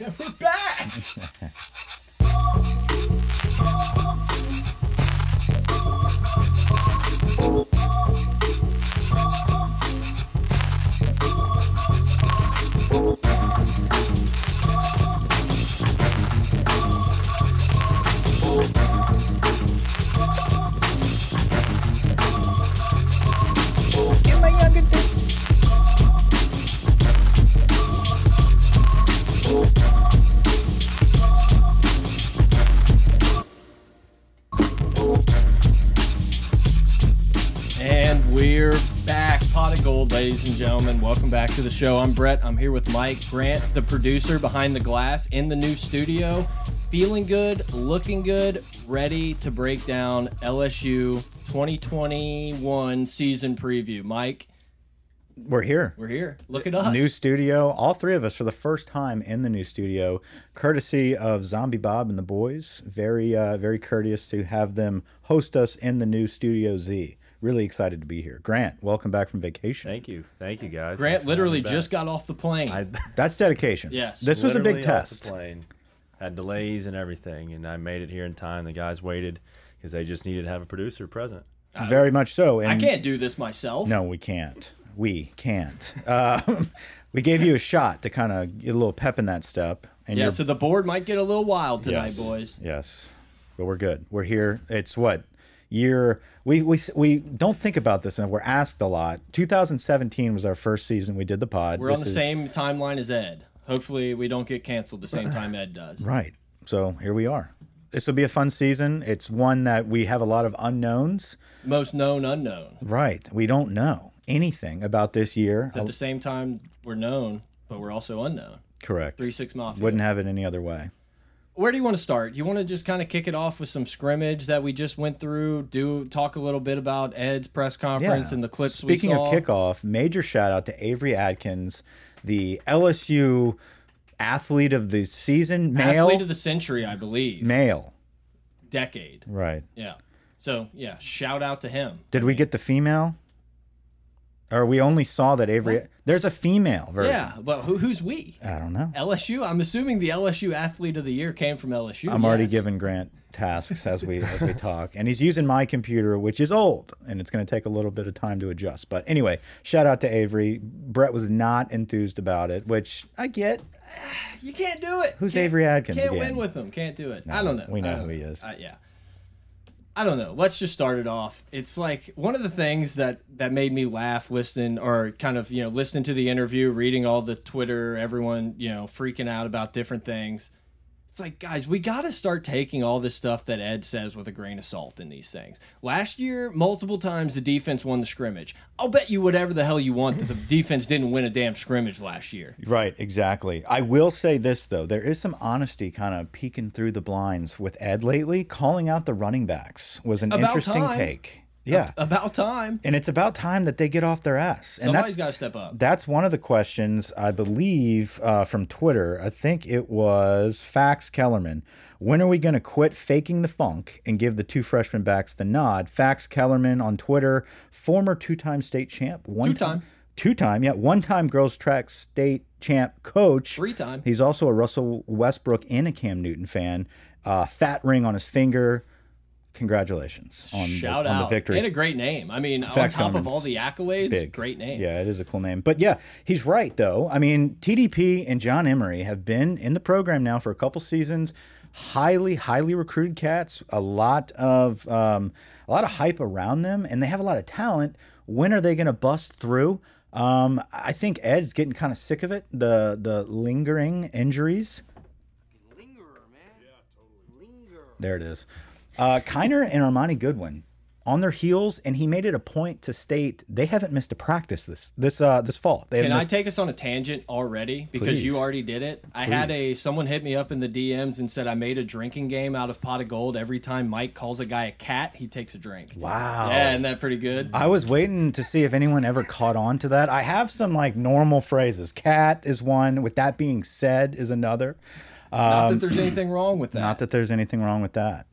We're back. ladies and gentlemen. Welcome back to the show. I'm Brett. I'm here with Mike Grant, the producer behind the glass in the new studio. Feeling good, looking good, ready to break down LSU 2021 season preview. Mike, We're here. we're here. Look at us. New studio. All three of us for the first time in the new studio, courtesy of Zombie Bob and the boys. Very, uh, very courteous to have them host us in the new Studio Z. Really excited to be here. Grant, welcome back from vacation. Thank you, thank you guys. Grant Thanks for literally having me just got off the plane. I That's dedication. Yes. This was a big literally off the test. Plane had delays and everything, and I made it here in time. The guys waited because they just needed to have a producer present. Very much so. And I can't do this myself. No, we can't. We can't. Um, we gave you a shot to kind of get a little pep in that step. And Yeah, you're- so the board might get a little wild tonight, yes, boys. Yes, but we're good. We're here. It's what year? We we we don't think about this, and we're asked a lot. 2017 was our first season we did the pod. We're on the is- same timeline as Ed. Hopefully, we don't get canceled the same time Ed does. right. So here we are. This will be a fun season. It's one that we have a lot of unknowns. Most known unknown. Right. We don't know anything about this year. At the same time, we're known, but we're also unknown. Correct. Three six mafia. Wouldn't have it any other way. Where do you want to start? You want to just kind of kick it off with some scrimmage that we just went through. Do talk a little bit about Ed's press conference and the clips Speaking we saw. of kickoff, major shout out to Avery Adkins, the LSU athlete of the season, male. athlete of the century, I believe. male. Decade. Right. Yeah. So yeah, shout out to him. Did we get the female? Or we only saw that Avery. There's a female version. Yeah, but who, who's we? I don't know. LSU. I'm assuming the LSU athlete of the year came from LSU. I'm already yes. giving Grant tasks as we as we talk, and he's using my computer, which is old, and it's going to take a little bit of time to adjust. But anyway, shout out to Avery. Brett was not enthused about it, which I get. You can't do it. Who's Can't- Avery Adkins Can't again? win with him. Can't do it. I don't know. we know don't who he is. Uh, yeah. I don't know. Let's just start it off. It's like one of the things that that made me laugh listening or kind of, you know, listening to the interview, reading all the Twitter, everyone, you know, freaking out about different things. It's like, guys, we got to start taking all this stuff that Ed says with a grain of salt in these things. Last year, multiple times the defense won the scrimmage. I'll bet you whatever the hell you want that the defense didn't win a damn scrimmage last year. Right, exactly. I will say this though, there is some honesty kind of peeking through the blinds with Ed lately. Calling out the running backs was an About interesting time. take. Yeah, About time. and it's about time that they get off their ass. And Somebody's got to step up. that's one of the questions I believe uh, from Twitter. I think it was Fax Kellerman. When are we going to quit faking the funk and give the two freshman backs the nod? Fax Kellerman on Twitter, former two-time state champ, one Two-time. two-time, yeah, one-time girls track state champ coach, Three time. He's also a Russell Westbrook and a Cam Newton fan. Uh, fat ring on his finger. Congratulations on, Shout the, on out. the victory. And a great name. I mean, on Fax top of all the accolades, big. great name. Yeah, it is a cool name. But yeah, he's right though. I mean, TDP and John Emery have been in the program now for a couple seasons. Highly, highly recruited cats. A lot of um, a lot of hype around them, and they have a lot of talent. When are they going to bust through? Um, I think Ed's getting kind of sick of it. The the lingering injuries. Lingerer, man. Yeah, totally. Linger. There it is. Uh, Kiner and Armoni Goodwin on their heels, and he made it a point to state they haven't missed a practice this this uh, this fall. They Can I take us on a tangent already? Because you already did it. I had a someone hit me up in the DMs and said I made a drinking game out of pot of gold. Every time Mike calls a guy a cat, he takes a drink. Wow. Yeah, isn't that pretty good? I was waiting to see if anyone ever caught on to that. I have some like normal phrases. Cat is one. With that being said, is another. Not that there's anything wrong with that. Um, Not that there's anything wrong with that.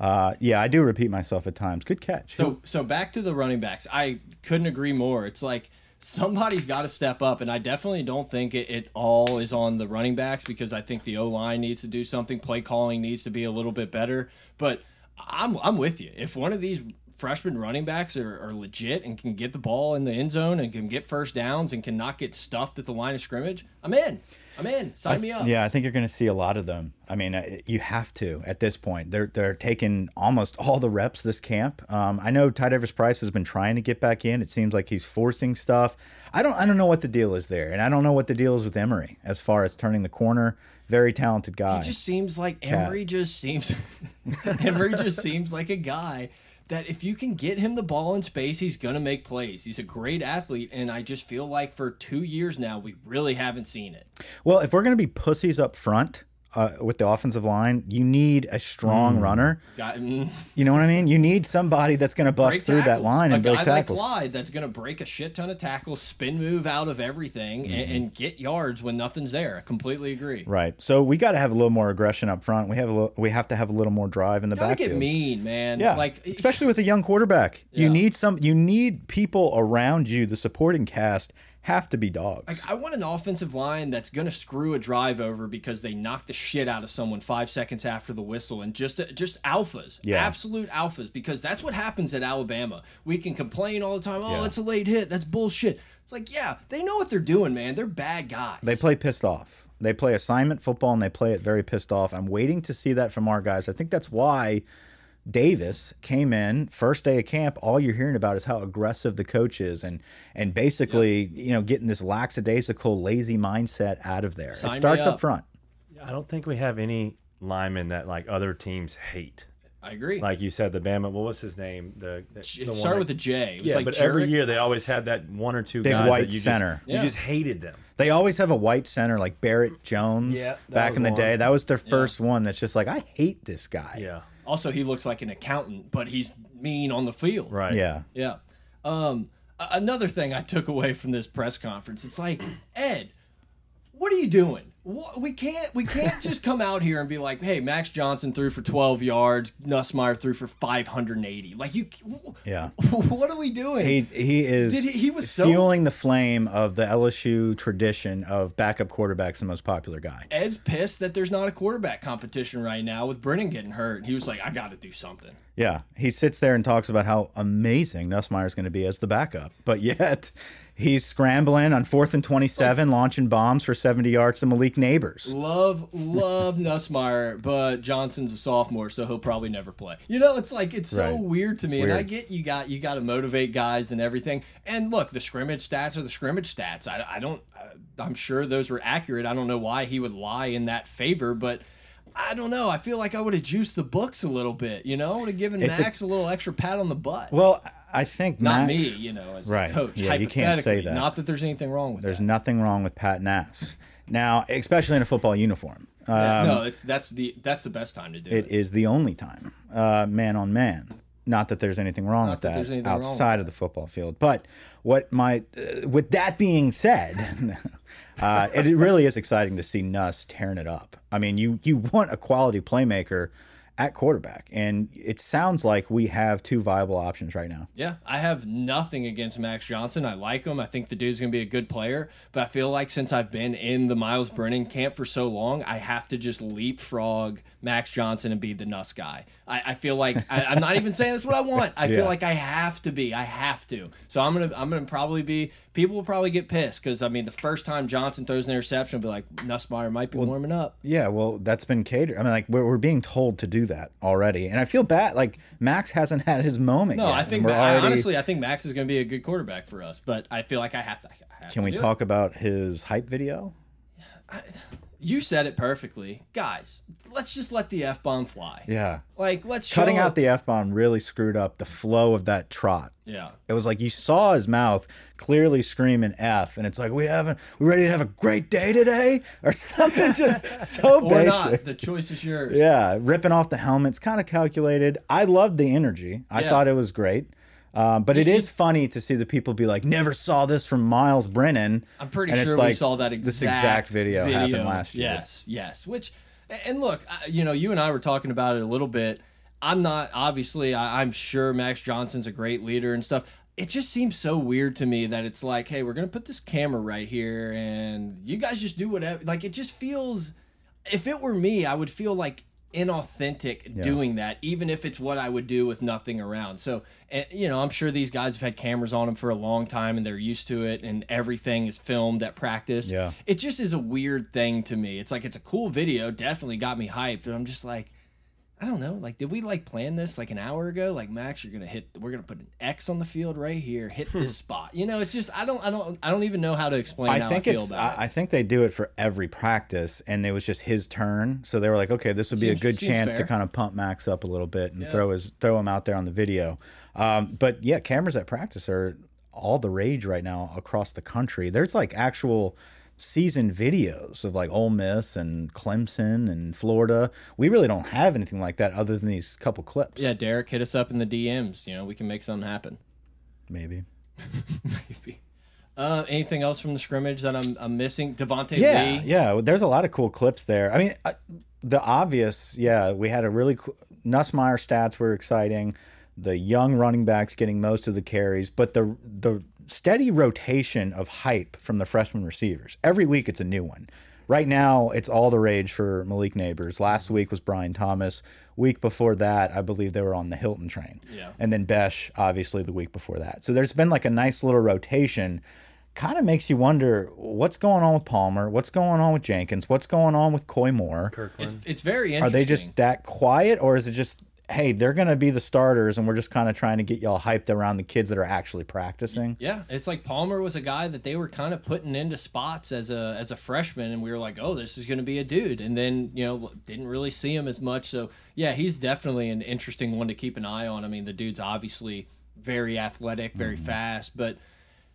Uh, yeah, I do repeat myself at times. Good catch. So so back to the running backs. I couldn't agree more. It's like somebody's got to step up, and I definitely don't think it, it all is on the running backs because I think the O line needs to do something. Play calling needs to be a little bit better. But I'm I'm with you. If one of these freshman running backs are, are legit and can get the ball in the end zone and can get first downs and can not get stuffed at the line of scrimmage, I'm in. I'm in. Sign me up. Yeah, I think you're going to see a lot of them. I mean, uh, you have to at this point. They're they're taking almost all the reps this camp. Um, I know Ty Davis Price has been trying to get back in. It seems like he's forcing stuff. I don't I don't know what the deal is there, and I don't know what the deal is with Emery as far as turning the corner. Very talented guy. It just seems like Emery just seems Emery just seems like a guy that if you can get him the ball in space, he's gonna make plays. He's a great athlete, and I just feel like for two years now we really haven't seen it. Well, if we're going to be pussies up front uh, with the offensive line, you need a strong Mm. runner. Got mm, You know what I mean? You need somebody that's going to bust break through that line a and break guy tackles. like Clyde that's gonna break a shit ton of tackles, spin move out of everything, Mm-hmm. and, and get yards when nothing's there. I completely agree. Right. So we got to have a little more aggression up front. We have a little, we have to have a little more drive in the Gotta backfield. get mean, man. Yeah, like especially with a young quarterback, you need some. You need people around you. The supporting cast have to be dogs. Like, I want an offensive line that's going to screw a drive over because they knocked the shit out of someone five seconds after the whistle, and just uh, just alphas, Yeah. absolute alphas, because that's what happens at Alabama. We can complain all the time. Oh, Yeah. it's a late hit. That's bullshit. It's like, yeah, they know what they're doing, man. They're bad guys. they play pissed off. They play assignment football and they play it very pissed off. I'm waiting to see that from our guys. I think that's why Davis came in first day of camp. All you're hearing about is how aggressive the coach is, and and basically, you know, getting this lackadaisical, lazy mindset out of there. Sign it starts up up. front. I don't think we have any linemen that like other teams hate. I agree. Like you said, the Bama. What was his name? The, the it the one started that- with a J. It was yeah, like but every year they always had that one or two Big guys white that you center. Just, you just hated them. They always have a white center like Barrett Jones Yeah, back in the one. day. That was their first one that's just like, I hate this guy. Yeah. Also, he looks like an accountant, but he's mean on the field. Right. Yeah. Yeah. Um, another thing I took away from this press conference, it's like, Ed, what are you doing? What, we can't we can't just come out here and be like, hey, Max Johnson threw for 12 yards, Nussmeier threw for 580. Like you, Yeah. what are we doing? He he is Did he- he was so- fueling the flame of the LSU tradition of backup quarterbacks the most popular guy. Ed's pissed that there's not a quarterback competition right now with Brennan getting hurt. He was like, I got to do something. Yeah, he sits there and talks about how amazing Nussmeier is going to be as the backup, but yet he's scrambling on fourth and twenty-seven, oh. launching bombs for seventy yards to Malik Nabers. Love, love Nussmeier, but Johnson's a sophomore, so he'll probably never play. You know, it's like it's so weird to me. And. I get you got you got to motivate guys and everything. And look, the scrimmage stats are the scrimmage stats. I, I don't. I'm sure those were accurate. I don't know why he would lie in that favor, but. I don't know. I feel like I would have juiced the books a little bit. You know, I would have given It's a- Max a, little extra pat on the butt. Well, I think Not Max, me, you know, as Right. a coach. Yeah, you can't say that. Not that there's anything wrong with There's that. nothing wrong with Pat Nass. Now, especially in a football uniform. Um, no, it's that's the that's the best time to do it. it is the only time, uh, man on man. Not that there's anything wrong Not with that that, there's anything wrong with outside of the football field. But what my uh, with that being said, uh, it, it really is exciting to see Nuss tearing it up. I mean, you you want a quality playmaker at quarterback, and it sounds like we have two viable options right now. Yeah, I have nothing against Max Johnson. I like him. I think the dude's going to be a good player. But I feel like since I've been in the Myles Brennan camp for so long, I have to just leapfrog Max Johnson and be the Nuss guy. I, I feel like I, I'm not even saying that's what I want. I Yeah. feel like I have to be. I have to. So I'm gonna I'm gonna probably be. People will probably get pissed because I mean the first time Johnson throws an interception, will be like Nussmeier might be warming up. Yeah, well, that's been catered. I mean, like we're, we're being told to do that already, and I feel bad. Like Max hasn't had his moment. No, yet, I think I, already- honestly I think Max is going to be a good quarterback for us. But I feel like I have to. I have Can to we do it. talk about his hype video? You said it perfectly. Guys, let's just let the F bomb fly. Yeah. Like, let's Cutting show- out the F bomb really screwed up the flow of that trot. Yeah. It was like you saw his mouth clearly screaming F, and it's like, we haven't, we ready to have a great day today? Or something just so Or not. The choice is yours. Yeah, ripping off the helmets, kind of calculated. I loved the energy. I Yeah. thought it was great. Um, but it is funny to see the people be like, "Never saw this from Myles Brennan." I'm pretty And sure we saw that exact, this exact video, happened last year. Yes, yes. Which, and look, you know, you and I were talking about it a little bit. I'm not obviously. I, I'm sure Max Johnson's a great leader and stuff. it just seems so weird to me that it's like, hey, we're gonna put this camera right here, and you guys just do whatever. Like it just feels. If it were me, I would feel like inauthentic doing that, even if it's what I would do with nothing around. So, and, you know, I'm sure these guys have had cameras on them for a long time and they're used to it, and everything is filmed at practice. Yeah. it just is a weird thing to me. It's like it's a cool video, definitely got me hyped, but I'm just like. I don't know. Like, did we like plan this like an hour ago? Like, Max, you're gonna hit. We're gonna put an X on the field right here. Hit this spot. You know, it's just I don't, I don't, I don't even know how to explain I how think I feel it's. about I, it. I think they do it for every practice, and it was just his turn. So they were like, okay, this would be Seems- a good chance fair. to kind of pump Max up a little bit and Yeah. throw his throw him out there on the video. Um, but yeah, cameras at practice are all the rage right now across the country. There's like actual season videos of like Ole Miss and Clemson and Florida. We really don't have anything like that other than these couple clips. yeah, Derek, hit us up in the DMs. You know, we can make something happen. maybe. Maybe. Uh, anything else from the scrimmage that I'm, I'm missing? Devonta Yeah, Lee. yeah. There's a lot of cool clips there. I mean, uh, the obvious, yeah. We had a really cool, Nussmeier stats were exciting. The young running backs getting most of the carries, but the the steady rotation of hype from the freshman receivers. Every week, it's a new one. Right now, it's all the rage for Malik Nabers. Last mm-hmm. week was Brian Thomas. Week before that, I believe they were on the Hilton train. Yeah. And then Bech, obviously, the week before that. So there's been like a nice little rotation. Kind of makes you wonder what's going on with Palmer, what's going on with Jenkins, what's going on with Koy Moore. Kirkland. it's very interesting. Are they just that quiet, or is it just hey, they're going to be the starters, and we're just kind of trying to get y'all hyped around the kids that are actually practicing? Yeah, it's like Palmer was a guy that they were kind of putting into spots as a as a freshman, and we were like, oh, this is going to be a dude. And then you know didn't really see him as much. So yeah, he's definitely an interesting one to keep an eye on. I mean, the dude's obviously very athletic, very Mm-hmm. fast, but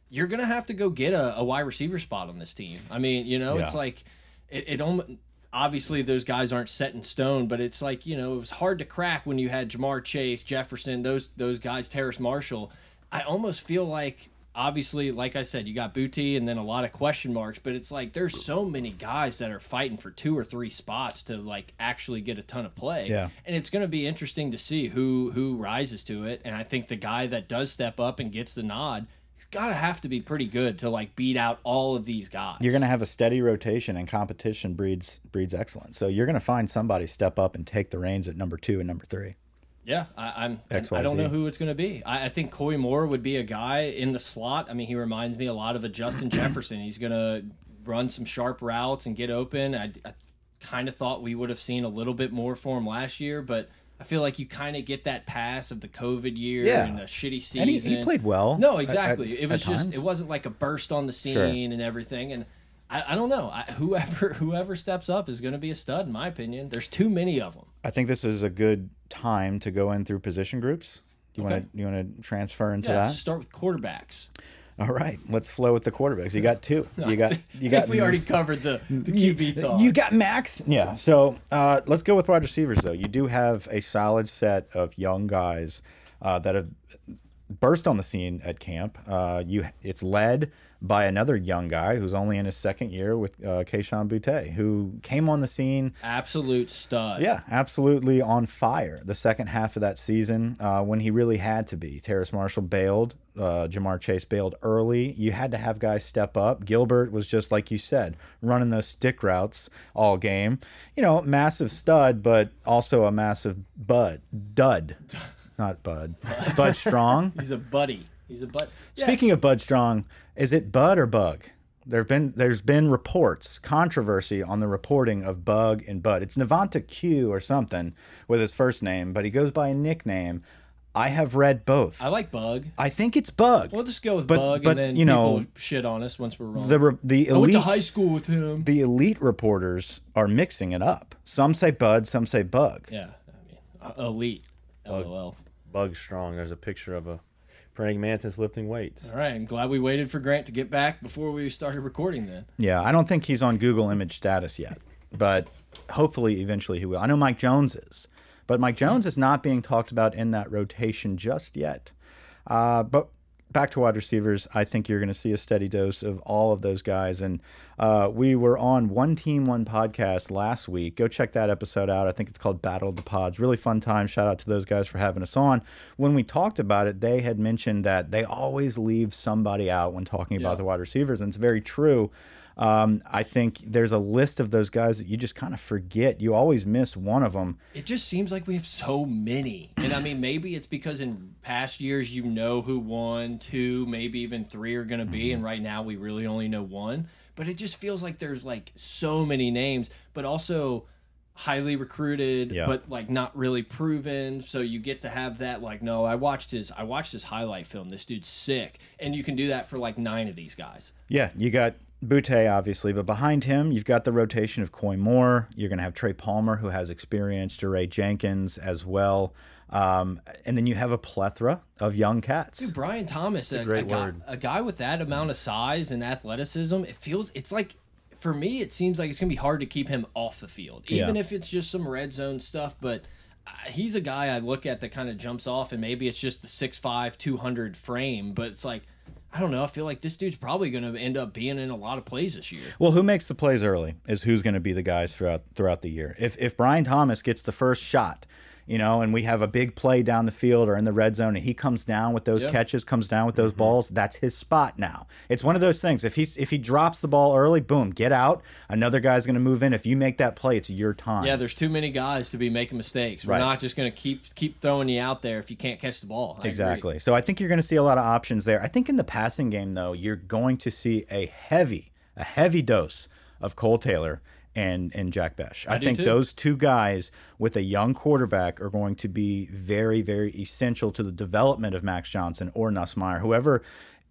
you're gonna have to go get a, a wide receiver spot on this team. I mean, you know, it's like it, it almost obviously those guys aren't set in stone, but it's like you know it was hard to crack when you had Ja'Marr Chase, Jefferson, those those guys, Terrace Marshall. I almost feel like obviously, like I said, you got Boutte and then a lot of question marks, but it's like there's so many guys that are fighting for two or three spots to like actually get a ton of play. Yeah. And it's going to be interesting to see who who rises to it. And I think the guy that does step up and gets the nod, he's got to have to be pretty good to like beat out all of these guys. You're going to have a steady rotation, and competition breeds breeds excellence. So you're going to find somebody step up and take the reins at number two and number three. Yeah, I, I'm. XYZ. I don't know who it's going to be. I, I think Koy Moore would be a guy in the slot. I mean, he reminds me a lot of a Justin Jefferson. He's going to run some sharp routes and get open. I, I kind of thought we would have seen a little bit more for him last year, but I feel like you kind of get that pass of the COVID year Yeah. and the shitty season. And he, he played well. No, exactly. at- it was just times. it wasn't like a burst on the scene Sure. and everything. And I, I don't know. I, whoever whoever steps up is going to be a stud, in my opinion. There's too many of them. I think this is a good time to go in through position groups. You Okay. want to you want to transfer into Yeah, that? start with quarterbacks. All right, let's flow with the quarterbacks. You got two. You got you I think got we already covered the, the QB talk. You got Max. Yeah. So uh, let's go with wide receivers, though. You do have a solid set of young guys uh, that have burst on the scene at camp. Uh, you, it's led by another young guy who's only in his second year with uh, Kayshon Boutte, who came on the scene Absolute stud. yeah, absolutely on fire. The second half of that season, uh, when he really had to be, Terrace Marshall bailed, uh, Ja'Marr Chase bailed early. You had to have guys step up. Gilbert was just like you said, running those stick routes all game. You know, massive stud, but also a massive bud, dud, not bud, Bud Strong. He's a buddy. He's a bud. Yeah, Speaking of Bud Strong, is it Bud or Bug? There've been there's been reports, controversy on the reporting of Bug and Bud. It's Navanta Q or something with his first name, but he goes by a nickname. I have read both. I like Bug. I think it's Bug. We'll just go with But- Bug, but, and then you know, people shit on us once we're wrong. the re- the I went elite to high school with him. the elite reporters are mixing it up. Some say Bud, some say Bug. yeah, I mean, uh, elite. LOL. Bug strong. There's a picture of a praying mantis lifting weights. All right, I'm glad we waited for Grant to get back before we started recording. Then Yeah, I don't think he's on Google image status yet, but hopefully eventually he will. I know Mike Jones is, but Mike Jones is not being talked about in that rotation just yet. Uh, but back to wide receivers, I think you're going to see a steady dose of all of those guys. And uh, we were on One Team One podcast last week. Go check that episode out. I think it's called Battle of the Pods. Really fun time. Shout out to those guys for having us on. When we talked about it, they had mentioned that they always leave somebody out when talking about the wide receivers, and it's very true. Um, I think there's a list of those guys that you just kind of forget. You always miss one of them. It just seems like we have so many. And I mean, maybe it's because in past years you know who one, two, maybe even three are going to be. And right now we really only know one. But it just feels like there's like so many names, but also highly recruited, Yeah. but like not really proven. So you get to have that like, no, I watched his I watched his highlight film. This dude's sick. And you can do that for like nine of these guys. Yeah, you got Boutte, obviously, but behind him, you've got the rotation of Koy Moore. You're going to have Trey Palmer, who has experience, Jaray Jenkins as well. Um, and then you have a plethora of young cats. Dude, Brian Thomas, a, great a guy, word. a guy with that amount of size and athleticism, it feels it's like for me, it seems like it's gonna be hard to keep him off the field, even Yeah. if it's just some red zone stuff. But uh, he's a guy I look at that kind of jumps off, and maybe it's just the 6'5", 200 frame, but it's like. I don't know. I feel like this dude's probably going to end up being in a lot of plays this year. Well, who makes the plays early is who's going to be the guys throughout throughout the year. If if Brian Thomas gets the first shot, you know, and we have a big play down the field or in the red zone, and he comes down with those Yeah. catches, comes down with those mm-hmm. balls, that's his spot now. It's one of those things. If he's if he drops the ball early, boom, get out. Another guy's going to move in. If you make that play, it's your time. Yeah, there's too many guys to be making mistakes. We're Right. not just going to keep keep throwing you out there if you can't catch the ball. I agree. Exactly. So I think you're going to see a lot of options there. I think in the passing game, though, you're going to see a heavy, a heavy dose of Cole Taylor and and Jack Bech. I, do think too. those two guys with a young quarterback are going to be very, very essential to the development of Max Johnson or Nussmeier, whoever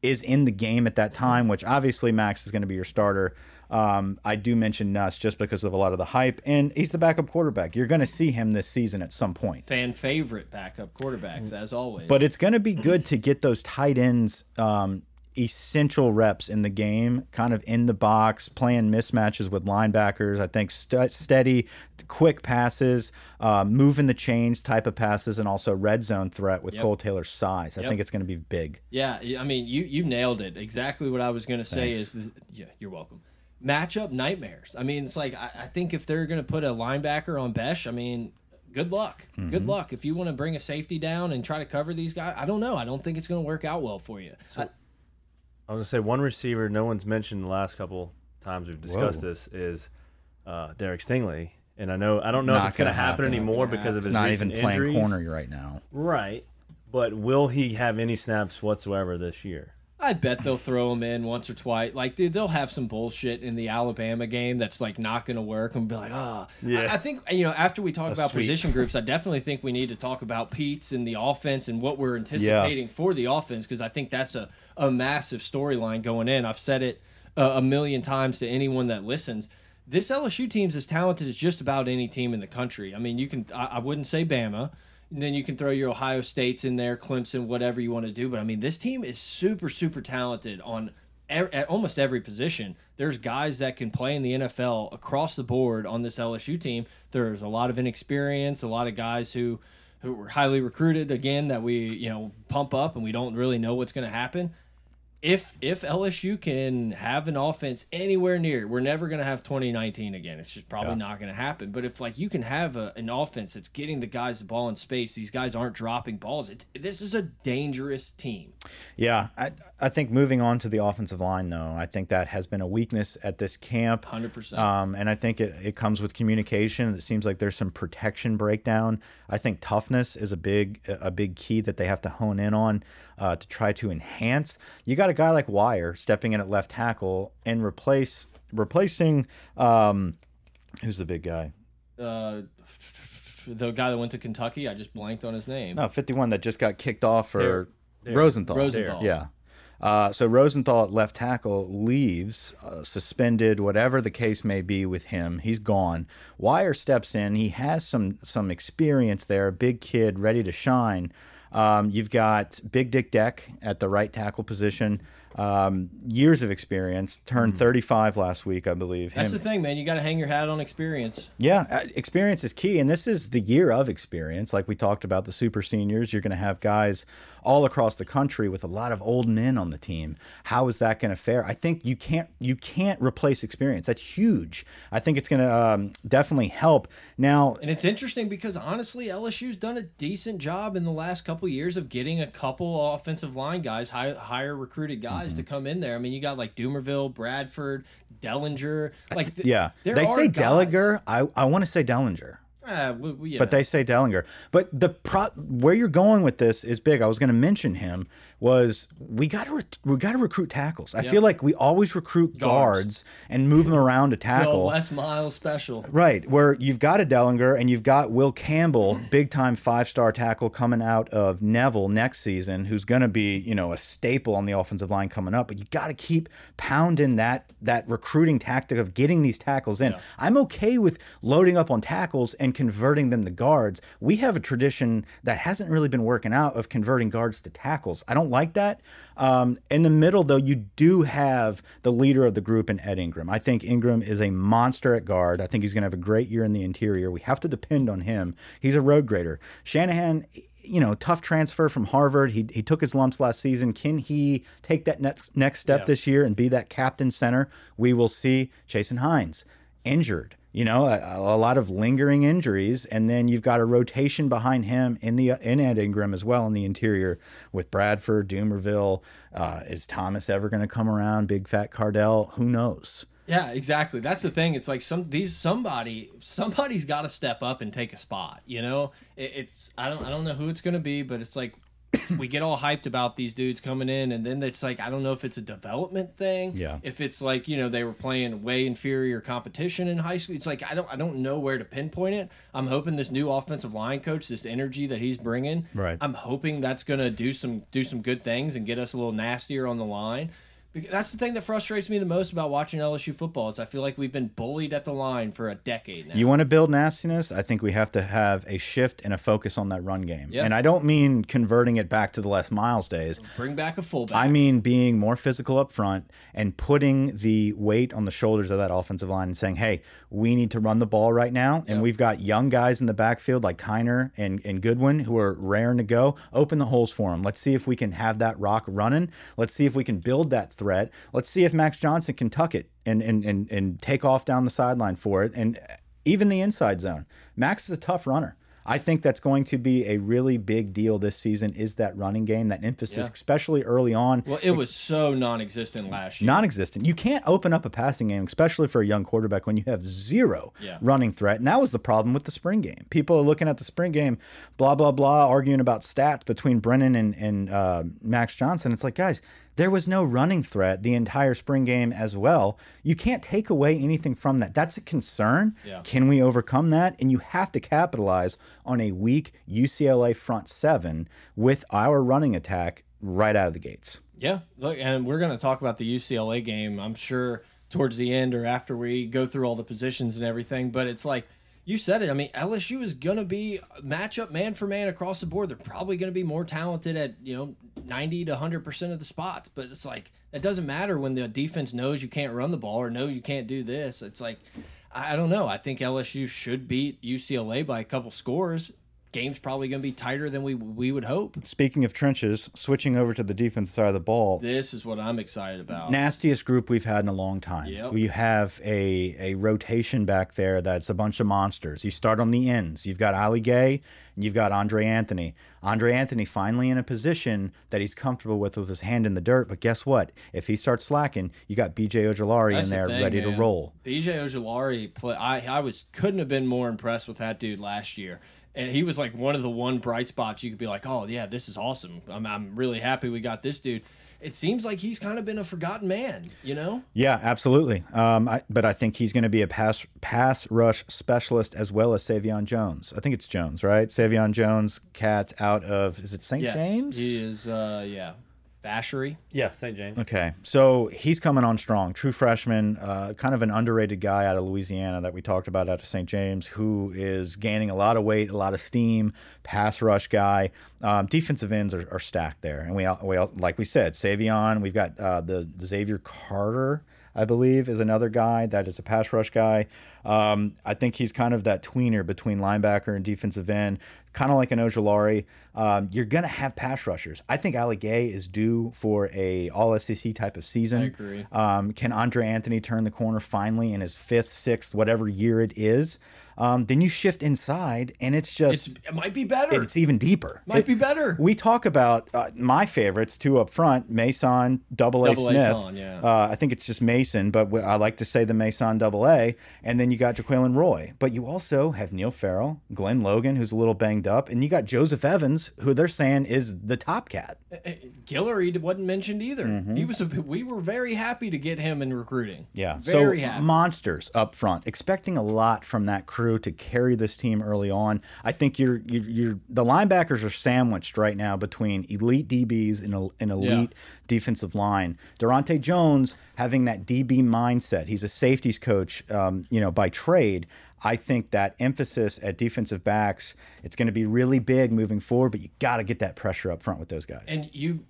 is in the game at that time. Which obviously Max is going to be your starter. Um, I do mention Nuss just because of a lot of the hype, and he's the backup quarterback. You're going to see him this season at some point. Fan favorite backup quarterbacks, as always. But it's going to be good to get those tight ends um, essential reps in the game, kind of in the box, playing mismatches with linebackers. I think st steady, quick passes, uh, moving the chains type of passes, and also red zone threat with Yep. Cole Taylor's size. I Yep. think it's going to be big. Yeah, I mean, you you nailed it. Exactly what I was going to say is, this, yeah, you're welcome. Matchup nightmares. I mean, it's like I, I think if they're going to put a linebacker on Bech, I mean, good luck. Mm-hmm. Good luck. If you want to bring a safety down and try to cover these guys, I don't know. I don't think it's going to work out well for you. I- I was gonna say one receiver no one's mentioned the last couple times we've discussed Whoa. this is uh, Derek Stingley, and I know I don't know Not if it's gonna, gonna happen, happen. anymore Not because of his not even playing injuries. corner right now. right? But will he have any snaps whatsoever this year? I bet they'll throw him in once or twice. Like, dude, they'll have some bullshit in the Alabama game that's like not going to work, and be like, ah. Yeah. I, I think you know after we talk about sweet. position groups, I definitely think we need to talk about Peetz and the offense and what we're anticipating for the offense because I think that's a a massive storyline going in. I've said it uh, a million times to anyone that listens. This LSU team's as talented as just about any team in the country. I mean, you can I, I wouldn't say Bama. And then you can throw your Ohio States in there, Clemson, whatever you want to do. But I mean, this team is super, super talented on at almost every position. There's guys that can play in the NFL across the board on this LSU team. There's a lot of inexperience, a lot of guys who who were highly recruited again that we you know pump up and we don't really know what's going to happen. If if LSU can have an offense anywhere near, we're never going to have 2019 again. It's just probably Yeah. not going to happen. But if like you can have a, an offense that's getting the guys the ball in space, these guys aren't dropping balls. It, this is a dangerous team. Yeah, I, I think moving on to the offensive line, though, I think that has been a weakness at this camp. 100%. Um, and I think it, it comes with communication. It seems like there's some protection breakdown. I think toughness is a big a big key that they have to hone in on uh, to try to enhance. You got a guy like Wire stepping in at left tackle and replace replacing um, who's the big guy? Uh, the guy that went to Kentucky, I just blanked on his name. No, 51 that just got kicked off for There- there. Rosenthal. Rosenthal. Yeah. Uh, so Rosenthal at left tackle leaves, uh, suspended, whatever the case may be with him. He's gone. Wire steps in. He has some some experience there. Big kid, ready to shine. Um, you've got Big Dick Deck at the right tackle position. um, years of experience. Turned 35 last week, I believe. That's Him- the thing, man. You got to hang your hat on experience. yeah, uh, experience is key, and this is the year of experience. Like we talked about the super seniors, you're going to have guys all across the country with a lot of old men on the team. How is that going to fare? I think you can't you can't replace experience. That's huge. I think it's going to um, definitely help. Now, And it's interesting because honestly, LSU's done a decent job in the last couple years of getting a couple offensive line guys, high, higher recruited guys Mm-hmm. to come in there. I mean, you got like Dumervil, Bradford, Dellinger. Like, th- yeah, they say guys. Dellinger. I I want to say Dellinger. Uh, we, you But they say Dellinger. But the pro where you're going with this is big. I was going to mention him was we got to we got to recruit tackles. I feel like we always recruit guards, Guards. and move them around to tackle. Les Miles special. Right, where you've got a Dellinger and you've got Will Campbell, big time five star tackle coming out of Neville next season, who's going to be you know a staple on the offensive line coming up. But you got to keep pounding that that recruiting tactic of getting these tackles in. I'm okay with loading up on tackles and converting them to guards. We have a tradition that hasn't really been working out of converting guards to tackles. I don't like that. Um, in the middle, though, you do have the leader of the group in Ed Ingram. I think Ingram is a monster at guard. I think he's going to have a great year in the interior. We have to depend on him. He's a road grader. Shanahan, you know, tough transfer from Harvard. He, he took his lumps last season. Can he take that next next step Yeah. this year and be that captain center? We will see. Chasen Hines injured. You know, a, a lot of lingering injuries, and then you've got a rotation behind him in the in Ed Ingram as well in the interior with Bradford, Dumervil. Uh, is Thomas ever going to come around? Big fat Kardell? Who knows? Yeah, exactly. That's the thing. It's like some these somebody somebody's got to step up and take a spot. You know, it, it's I don't I don't know who it's gonna be, but it's like we get all hyped about these dudes coming in, and then it's like I don't know if it's a development thing. Yeah. If it's like you know they were playing way inferior competition in high school, it's like I don't I don't know where to pinpoint it. I'm hoping this new offensive line coach, this energy that he's bringing, Right. I'm hoping that's gonna do some do some good things and get us a little nastier on the line. That's the thing that frustrates me the most about watching LSU football. Is I feel like we've been bullied at the line for a decade now. You want to build nastiness? I think we have to have a shift and a focus on that run game. Yeah. And I don't mean converting it back to the Les Miles days. Bring back a fullback. I mean being more physical up front and putting the weight on the shoulders of that offensive line and saying, hey, we need to run the ball right now. And we've got young guys in the backfield like Kiner and, and Goodwin who are raring to go. Open the holes for them. Let's see if we can have that rock running. Let's see if we can build that threat. Let's see if Max Johnson can tuck it and, and, and, and take off down the sideline for it. And even the inside zone. Max is a tough runner. I think that's going to be a really big deal this season is that running game, that emphasis, Yeah. especially early on. well, it was so non-existent last year. Non-existent. You can't open up a passing game, especially for a young quarterback, when you have zero Yeah. running threat. And that was the problem with the spring game. People are looking at the spring game, blah blah blah, arguing about stats between Brennan and and uh, Max Johnson. It's like, guys, there was no running threat the entire spring game as well. You can't take away anything from that. That's a concern. Yeah. Can we overcome that? And you have to capitalize on a weak UCLA front seven with our running attack right out of the gates. Yeah, look, and we're going to talk about the UCLA game. I'm sure towards the end or after we go through all the positions and everything. But it's like you said it. I mean, LSU is going to be matchup man for man across the board. They're probably going to be more talented at you know 90 to 100 percent of the spots. But it's like it doesn't matter when the defense knows you can't run the ball or know you can't do this. It's like I don't know. I think LSU should beat UCLA by a couple scores. Game's probably going to be tighter than we we would hope. Speaking of trenches, switching over to the defensive side of the ball, This is what I'm excited about. nastiest group we've had in a long time. Yep. We have a a rotation back there that's a bunch of monsters. You start on the ends. You've got Ali Gaye and you've got Andre Anthony. Andre Anthony finally in a position that he's comfortable with with his hand in the dirt. But guess what? If he starts slacking, you got BJ Ojulari That's in the there thing, ready to roll. BJ Ojulari play. I I was couldn't have been more impressed with that dude last year, and he was like one of the one bright spots you could be like, oh yeah, this is awesome. I'm I'm really happy we got this dude. It seems like he's kind of been a forgotten man, you know. Yeah, absolutely. Um, I, but I think he's going to be a pass pass rush specialist as well as Saivion Jones. I think it's Jones, right? Saivion Jones, cat out of is it St. Yes, James? he is. Uh, yeah, Bashery. Yeah, St. James. Okay, so he's coming on strong. True freshman, uh, kind of an underrated guy out of Louisiana that we talked about out of St. James, who is gaining a lot of weight, a lot of steam, pass rush guy. Um, defensive ends are, are stacked there, and we, all- we like we said, Saivion. We've got uh, the Zavier Carter. I believe, is another guy that is a pass rush guy. Um, I think he's kind of that tweener between linebacker and defensive end, kind of like an Ojulari. Um, you're gonna have pass rushers. I think Ali Gaye is due for a All SEC type of season. I agree. Um, can Andre Anthony turn the corner finally in his fifth, sixth, whatever year it is? Um, then you shift inside, and it's It's, just it might be better. it's even deeper. might It- be better. we talk about uh, my favorites, two up front, Mason, Double A Double A Smith. Son, yeah. uh, I think it's just Mason, but I like to say the Mason Double A. And then you got Jacquelin Roy. But you also have Neil Farrell, Glenn Logan, who's a little banged up, and you got Joseph Evans, who they're saying is the top cat. Guillory wasn't mentioned either. Mm-hmm. He was. A, we were very happy to get him in recruiting. Yeah, very so happy. monsters up front. Expecting a lot from that crew to carry this team early on. I think you're you're, you're the linebackers are sandwiched right now between elite DBs and an elite defensive line. Daronte Jones having that DB mindset. He's a safeties coach, um, you know, by trade. I think that emphasis at defensive backs, it's going to be really big moving forward. But you got to get that pressure up front with those guys. and you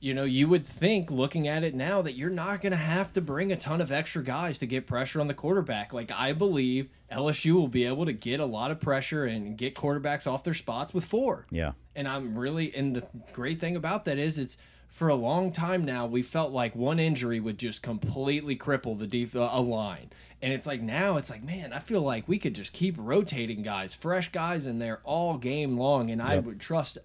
you know you would think looking at it now that you're not going to have to bring a ton of extra guys to get pressure on the quarterback. Like i believe lsu will be able to get a lot of pressure and get quarterbacks off their spots with four. Yeah. and i'm really and the great thing about that is it's for a long time now we felt like one injury would just completely cripple the def- uh, a line. And it's like now it's like man i feel like we could just keep rotating guys fresh guys in there all game long and i would trust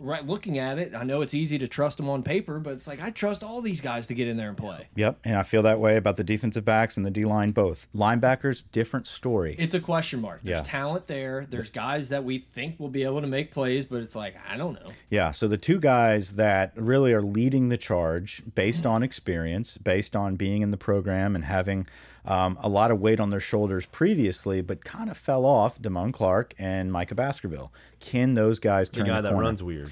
right looking at it i know it's easy to trust them on paper but it's like i trust all these guys to get in there and play Yep, and I feel that way about the defensive backs and the D line both. Linebackers, different story. it's a question mark there's Yeah. talent there there's guys that we think will be able to make plays but it's like i don't know Yeah, so the two guys that really are leading the charge based on experience, based on being in the program and having um, a lot of weight on their shoulders previously, but kind of fell off, Damone Clark and Micah Baskerville. Can those guys The turn guy the that corner? runs weird.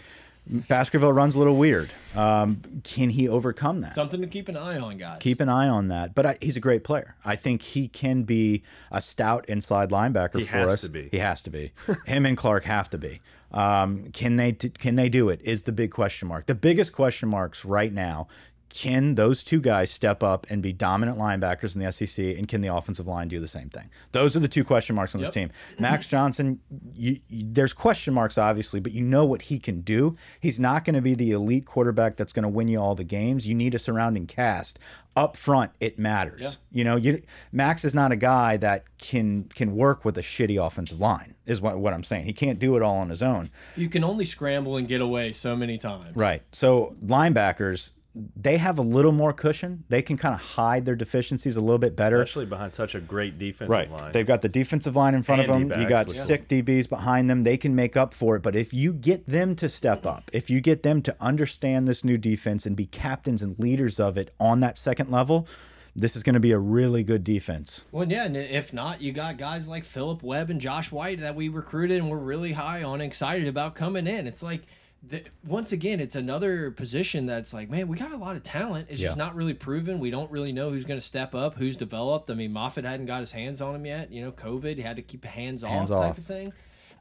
Baskerville runs a little weird. Um, can he overcome that? something to keep an eye on guys Keep an eye on that. But I, he's a great player. I think he can be a stout inside linebacker He for has us. to be. He has to be. Him and Clark have to be. Um, can they can they do it? Is the big question mark. The biggest question marks right now. Can those two guys step up and be dominant linebackers in the SEC, and can the offensive line do the same thing? Those are the two question marks on this team. Max Johnson, you, you, there's question marks obviously, but you know what he can do. He's not going to be the elite quarterback that's going to win you all the games. You need a surrounding cast up front. It matters. You know, you Max is not a guy that can can work with a shitty offensive line. Is what what I'm saying. He can't do it all on his own. You can only scramble and get away so many times. Right. So linebackers. They have a little more cushion. They can kind of hide their deficiencies a little bit better. Especially behind such a great defensive Right. line. They've got the defensive line in front of them. You got with sick DBs behind them. They can make up for it. But if you get them to step up, if you get them to understand this new defense and be captains and leaders of it on that second level, this is going to be a really good defense. Well, yeah, and if not, you got guys like Phillip Webb and Josh White that we recruited and we're really high on, excited about coming in. It's like, the, once again, it's another position that's like, man, we got a lot of talent. It's just not really proven. We don't really know who's going to step up, who's developed. I mean, Moffitt hadn't got his hands on him yet. You know, COVID, he had to keep hands, Hands off type of thing.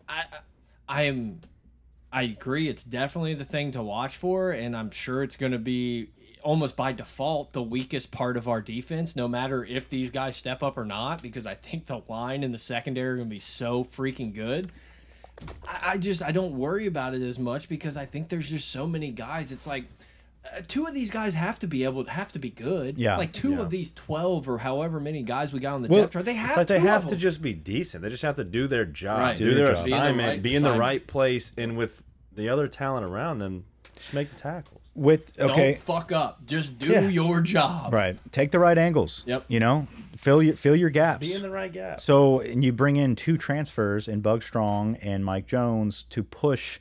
I, I I am, I agree. It's definitely the thing to watch for, and I'm sure it's going to be almost by default the weakest part of our defense, no matter if these guys step up or not, because I think the line in the secondary are going to be so freaking good. I, I just I don't worry about it as much because I think there's just so many guys. It's like. Uh, two of these guys have to be able to have to be good. Yeah. like two Yeah. of these twelve or however many guys we got on the Well, depth chart, they have. It's like they have to just be decent. They just have to do their job, Right. do, Do their their job. Be in the assignment, right be in the right place, and with the other talent around them, just make the tackles. With okay, Don't fuck up. Just do Yeah. your job. right. Take the right angles. Yep. You know, fill your fill your gaps. Be in the right gap. So, and you bring in two transfers in Bug Strong and Mike Jones to push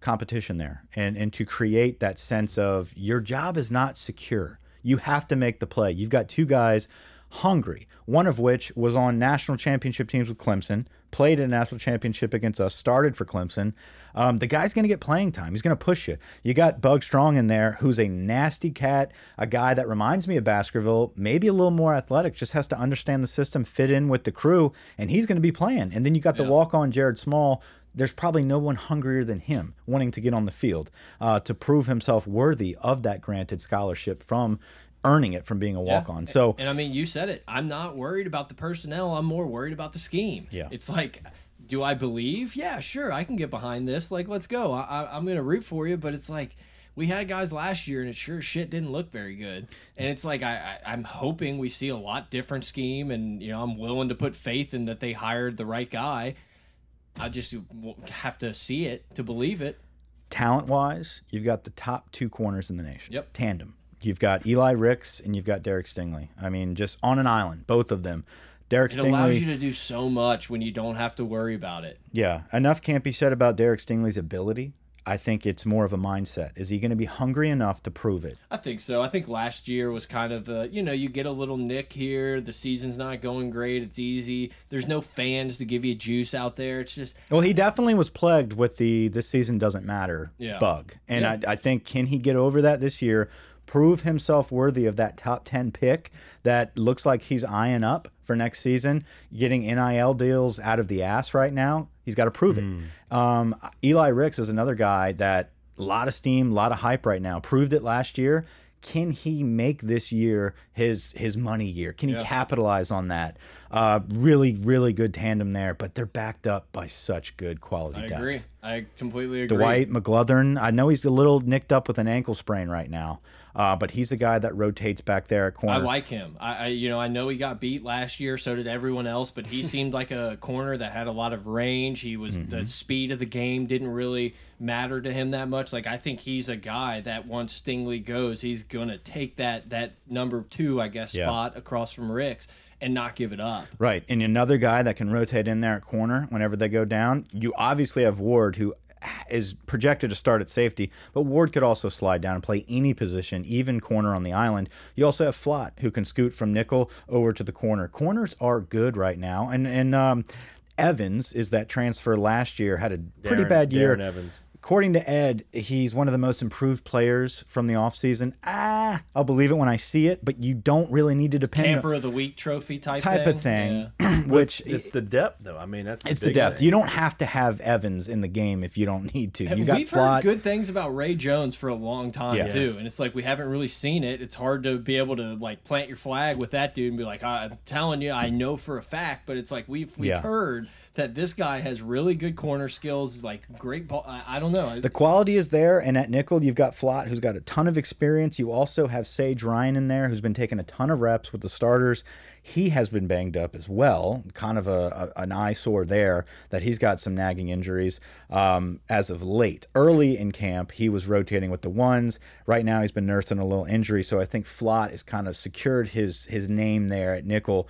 competition there and and to create that sense of your job is not secure. You have to make the play. You've got two guys hungry. One of which was on national championship teams with Clemson, played in a national championship against us, started for Clemson. Um, the guy's going to get playing time. He's going to push you. You got Bug Strong in there, who's a nasty cat, a guy that reminds me of Baskerville, maybe a little more athletic, just has to understand the system, fit in with the crew, and he's going to be playing. And then you got the walk on Jared Small. There's probably no one hungrier than him wanting to get on the field uh, to prove himself worthy of that granted scholarship from earning it from being a walk on. So, And I mean, you said it. I'm not worried about the personnel. I'm more worried about the scheme. Yeah. It's like, do I believe? Yeah, sure. I can get behind this. Like, let's go. I, I, I'm going to root for you. But it's like, we had guys last year, and it sure shit didn't look very good. And it's like, I, I, I'm hoping we see a lot different scheme. And, you know, I'm willing to put faith in that they hired the right guy. I just have to see it to believe it. talent wise, you've got the top two corners in the nation. Yep. Tandem. You've got Eli Ricks and you've got Derek Stingley. I mean, just on an island, both of them. Derek Stingley. It allows you to do so much when you don't have to worry about it. yeah. Enough can't be said about Derek Stingley's ability. I think it's more of a mindset. Is he going to be hungry enough to prove it? I think so. I think last year was kind of a, you know, you get a little nick here. The season's not going great. It's easy. There's no fans to give you juice out there. It's just, Well, he definitely was plagued with the this season doesn't matter Yeah. bug. And Yeah. I, I think, can he get over that this year? Prove himself worthy of that top 10 pick that looks like he's eyeing up for next season, getting NIL deals out of the ass right now. He's got to prove it. Um, Eli Ricks is another guy that a lot of steam, a lot of hype right now. Proved it last year. Can he make this year his his money year? Can he Yeah. capitalize on that? Uh, really, really good tandem there, but they're backed up by such good quality I depth. agree. I completely agree. Dwight McGlothern, I know he's a little nicked up with an ankle sprain right now, uh, but he's the guy that rotates back there at corner. I like him. I, I, you know, I know he got beat last year. So did everyone else. But he seemed like a corner that had a lot of range. He was Mm-hmm. the speed of the game didn't really matter to him that much. Like I think he's a guy that once Stingley goes, he's gonna take that that number two, I guess, Yeah. spot across from Ricks and not give it up. Right. And another guy that can rotate in there at corner whenever they go down. You obviously have Ward, who is projected to start at safety, but Ward could also slide down and play any position, even corner on the island. You also have Flott, who can scoot from nickel over to the corner. Corners are good right now. And, and, um, Evans is that transfer last year, had a pretty Darren- bad year. Darren Evans. According to Ed, he's one of the most improved players from the offseason. Ah, I'll believe it when I see it, but you don't really need to depend Camper of the week trophy type type thing. of thing, Yeah. which It's the depth, though. I mean, that's the it's the depth. thing. You don't have to have Evans in the game if you don't need to. You got We've Flott. heard good things about Ray Jones for a long time Yeah. too, and it's like we haven't really seen it. It's hard to be able to like plant your flag with that dude and be like, I'm telling you, I know for a fact. But it's like we've we've Yeah. heard that this guy has really good corner skills, like great ball. I, I don't know. The quality is there, and at nickel, you've got Flott, who's got a ton of experience. You also have Sage Ryan in there, who's been taking a ton of reps with the starters. He has been banged up as well, kind of a, a an eyesore there that he's got some nagging injuries um, as of late. Early in camp, he was rotating with the ones. Right now, he's been nursing a little injury, so I think Flott has kind of secured his his name there at nickel.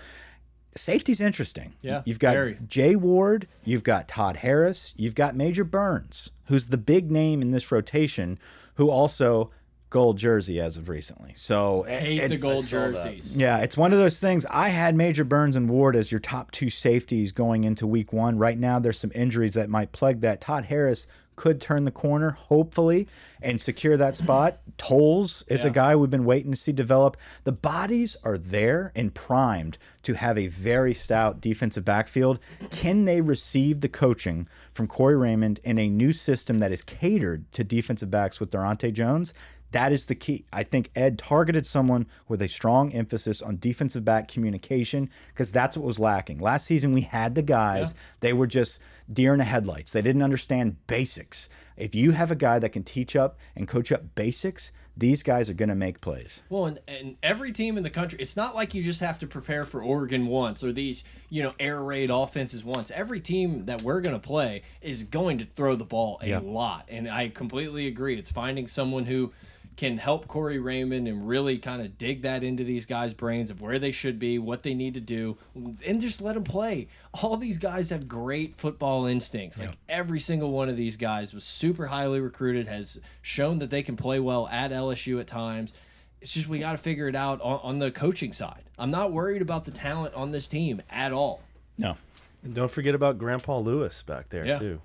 Safety's interesting. Yeah, you've got very. Jay Ward, you've got Todd Harris, you've got Major Burns, who's the big name in this rotation, who also gold jersey as of recently. So hate the gold saw jerseys. Yeah, it's one of those things. I had Major Burns and Ward as your top two safeties going into week one. Right now, there's some injuries that might plague that. Todd Harris could turn the corner, hopefully, and secure that spot. Toles is a guy we've been waiting to see develop. The bodies are there and primed to have a very stout defensive backfield. Can they receive the coaching from Corey Raymond in a new system that is catered to defensive backs with Daronte Jones? That is the key. I think Ed targeted someone with a strong emphasis on defensive back communication because that's what was lacking. Last season, we had the guys, they were just deer in the headlights. They didn't understand basics. If you have a guy that can teach up and coach up basics, these guys are going to make plays. Well, and, and every team in the country, it's not like you just have to prepare for Oregon once or these, you know, air raid offenses once. Every team that we're going to play is going to throw the ball a Yeah. lot. And I completely agree. It's finding someone who can help Corey Raymond and really kind of dig that into these guys' brains of where they should be, what they need to do, and just let them play. All these guys have great football instincts. Like every single one of these guys was super highly recruited, has shown that they can play well at LSU at times it's just we got to figure it out on, on the coaching side. I'm not worried about the talent on this team at all. No. And don't forget about Grandpa Lewis back there Yeah. too.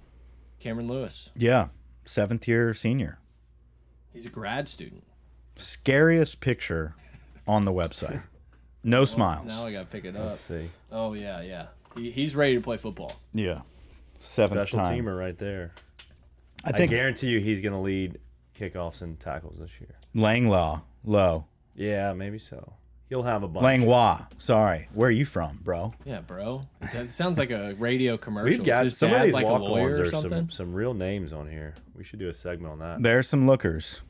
Cameron Lewis, Yeah. Seventh year senior. He's a grad student. Scariest picture on the website. No oh, smiles. Now I got to pick it up. Let's see. Oh yeah, yeah. He, he's ready to play football. Yeah. Seventh Special time. teamer right there. I think I guarantee you he's going to lead kickoffs and tackles this year. Langlaw. Low. Yeah, maybe so. He'll have a bunch. Langlois. Sorry. Where are you from, bro? Yeah, bro. That sounds like a radio commercial. We've got some of these like walk-ons or are something. some, some real names on here. We should do a segment on that. There's some lookers.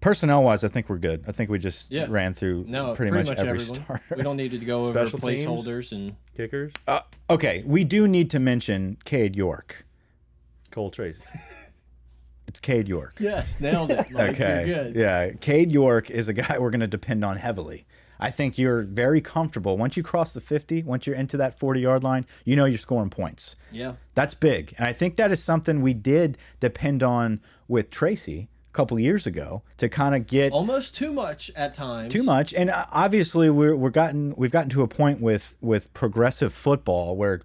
Personnel wise, I think we're good. I think we just Yeah. ran through No, pretty, much, every everyone. starter. We don't need to go over Special teams? placeholders and Kickers, Uh, okay, we do need to mention Cade York. Cole Tracy. It's Cade York. yes, nailed it. Mike. Okay. You're good. Yeah. Cade York is a guy we're going to depend on heavily. I think you're very comfortable. Once you cross the 50, once you're into that 40 yard line, you know you're scoring points. Yeah. That's big. And I think that is something we did depend on with Tracy a couple years ago to kind of get Almost too much at times. too much. And uh, obviously we're we're gotten we've gotten to a point with with progressive football where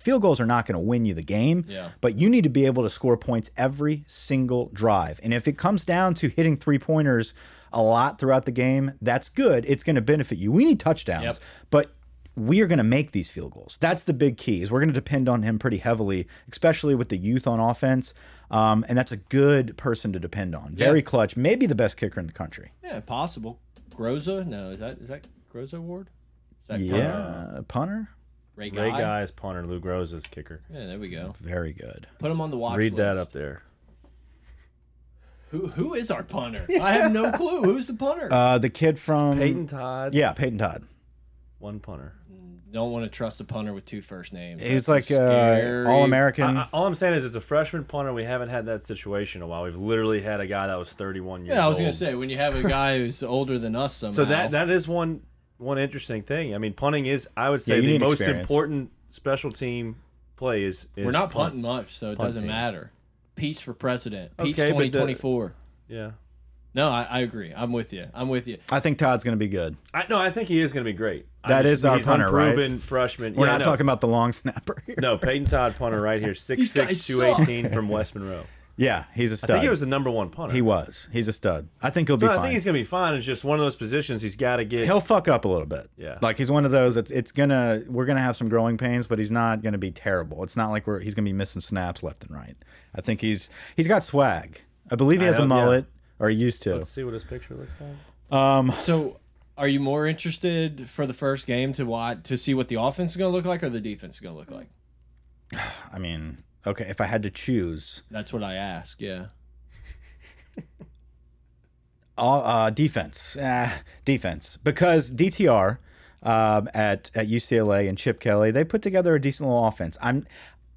field goals are not going to win you the game. Yeah. But you need to be able to score points every single drive. And if it comes down to hitting three pointers a lot throughout the game, that's good. It's going to benefit you. We need touchdowns. Yep. But we are going to make these field goals. That's the big key. Is we're going to depend on him pretty heavily, especially with the youth on offense. Um, and that's a good person to depend on. Very Yeah. clutch. Maybe the best kicker in the country. Yeah, possible. Groza? No, is that is that Groza Ward? Is that Yeah, punter. Ray Ray Guy? Guy is punter. Lou Groza's kicker. Yeah, there we go. Very good. Put him on the watch Read list. that up there. Who who is our punter? I have no clue. Who's the punter? Uh, the kid from Peyton Todd. Yeah, Peyton Todd. One punter. Don't want to trust a punter with two first names. He was That's like uh, all American. I, I- all I'm saying is, it's a freshman punter. We haven't had that situation in a while. We've literally had a guy that was 31 years old. Yeah, I was gonna say when you have a guy who's older than us somehow. So that that is one one interesting thing. I mean, punting is, I would say, you the most experience. important special team play is. is we're not punt. punting much, so it doesn't team. matter. Peace for president. Peace Okay, but the- 2024. Yeah. No, I, I agree. I'm with you. I'm with you. I think Todd's going to be good. I no, I think he is going to be great. I That just- is our he's punter, right? unproven freshman. We're yeah, not no. talking about the long snapper here. No, Peyton Todd punter right here, 6'6", guys 218 from West Monroe. Yeah, he's a stud. I think he was the number one punter. He was. He's a stud. I think he'll be So I think he's going to be fine. It's just one of those positions he's got to get. He'll fuck up a little bit. Yeah. Like he's one of those. It's it's gonna we're gonna have some growing pains, but he's not gonna be terrible. It's not like we're he's gonna be missing snaps left and right. I think he's he's got swag. I believe he has a mullet. yeah. Mullet or used to. Let's see what his picture looks like. Um, So, are you more interested for the first game to watch to see what the offense is gonna look like or the defense is gonna look like? I mean, okay, if I had to choose, That's what I ask. Yeah. uh, uh, defense, uh, defense, because DTR um, at at UCLA and Chip Kelly they put together a decent little offense. I'm.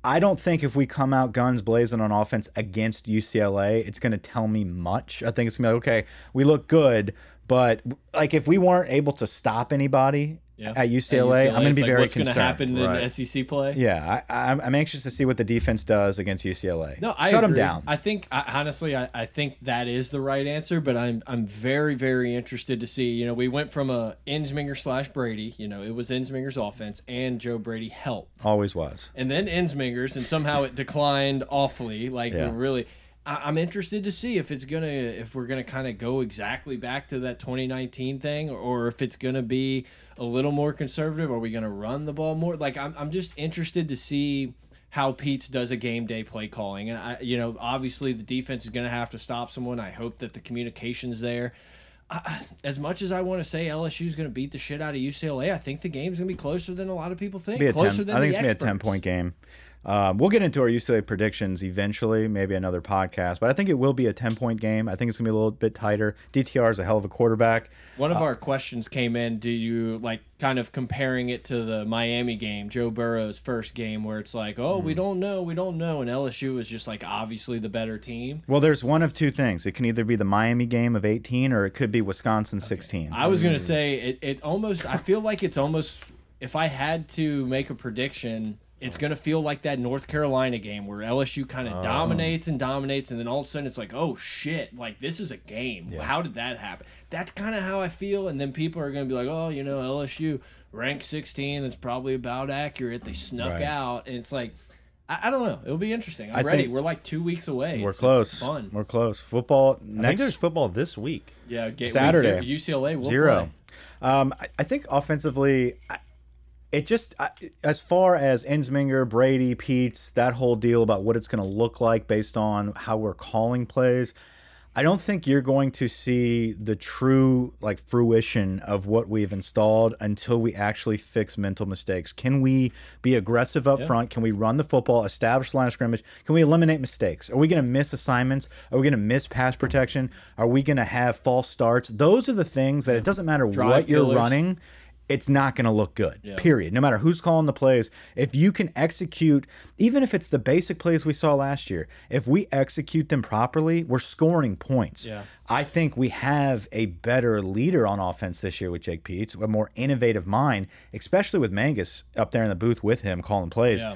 I don't think if we come out guns blazing on offense against UCLA, it's going to tell me much. I think it's going to be like, okay, we look good, but like if we weren't able to stop anybody Yeah. at UCLA, I'm going to be like, very what's concerned. gonna happen in SEC play? Yeah, I, I'm, I'm anxious to see what the defense does against UCLA. No, I shut them down. I think I, honestly, I, I think that is the right answer. But I'm I'm very very interested to see. You know, we went from a Ensminger slash Brady. You know, it was Ensminger's offense, and Joe Brady helped, Always was. and then Ensminger's, and somehow it declined awfully. Like Yeah. really. I- I'm interested to see if it's gonna if we're gonna kind of go exactly back to that 2019 thing, or if it's gonna be a little more conservative. Are we gonna run the ball more? Like I'm I'm just interested to see how Peetz does a game day play calling, and I you know obviously the defense is gonna have to stop someone. I hope that the communication's there. I, as much as I want to say LSU is going to beat the shit out of UCLA, I think the game's going to be closer than a lot of people think. Be a closer 10, than I think it's gonna be a ten point game. Um, we'll get into our UCLA predictions eventually, maybe another podcast, but I think it will be a ten point game. I think it's gonna be a little bit tighter. DTR is a hell of a quarterback. One of our questions came in. Do you like kind of comparing it to the Miami game, Joe Burrow's first game, where it's like, oh, Hmm. we don't know, we don't know, and LSU is just like obviously the better team. Well, there's one of two things. It can either be the Miami game of 18 or it could be Wisconsin 16. I was gonna say it. It almost. I feel like it's almost. If I had to make a prediction It's going to feel like that North Carolina game where LSU kind of dominates and dominates, and then all of a sudden it's like, oh shit, like this is a game. How did that happen? That's kind of how I feel. And then people are going to be like, oh, you know, LSU ranked 16. That's probably about accurate. They snuck Right. out. And it's like, I, I don't know. It'll be interesting. I'm I ready. We're like two weeks away. We're It's- close. It's fun. We're close. Football I think there's football this week. yeah. Get, Saturday. UCLA will zero. play. Um, I, I think offensively, I, it just as far as Ensminger, Brady, Peetz, that whole deal about what it's going to look like based on how we're calling plays. I don't think you're going to see the true like fruition of what we've installed until we actually fix mental mistakes. Can we be aggressive up front? Can we run the football, establish line of scrimmage? Can we eliminate mistakes? Are we going to miss assignments? Are we going to miss pass protection? Are we going to have false starts? Those are the things that it doesn't matter Drive what you're running it's not going to look good. Period. No matter who's calling the plays, if you can execute, even if it's the basic plays we saw last year, if we execute them properly, we're scoring points. Yeah. I think we have a better leader on offense this year with Jake Peetz, a more innovative mind, especially with Mangas up there in the booth with him calling plays. Yeah.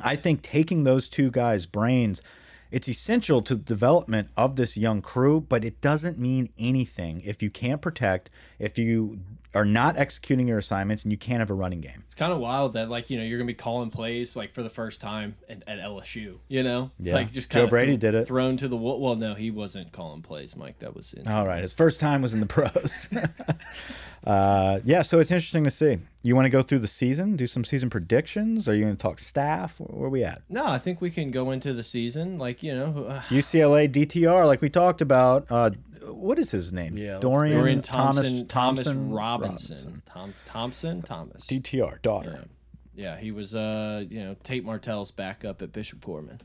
I think taking those two guys' brains, it's essential to the development of this young crew, but it doesn't mean anything if you can't protect, if you are not executing your assignments, and you can't have a running game. It's kind of wild that like you know you're gonna be calling plays like for the first time at, at LSU. You know, it's Yeah. like just Joe Brady did it. Thrown to the wall. Well, no, he wasn't calling plays, Mike. That was in. All right, his first time was in the pros. uh, yeah, so it's interesting to see. You want to go through the season, do some season predictions? Are you going to talk staff? Where are we at? No, I think we can go into the season like you know. Uh, UCLA DTR, like we talked about. Uh, what is his name? Yeah, Dorian, Dorian Thomas Thompson, Thomas Thompson Robinson, Tom Thompson Thomas. DTR daughter. Yeah. yeah, he was uh you know Tate Martell's backup at Bishop Gorman.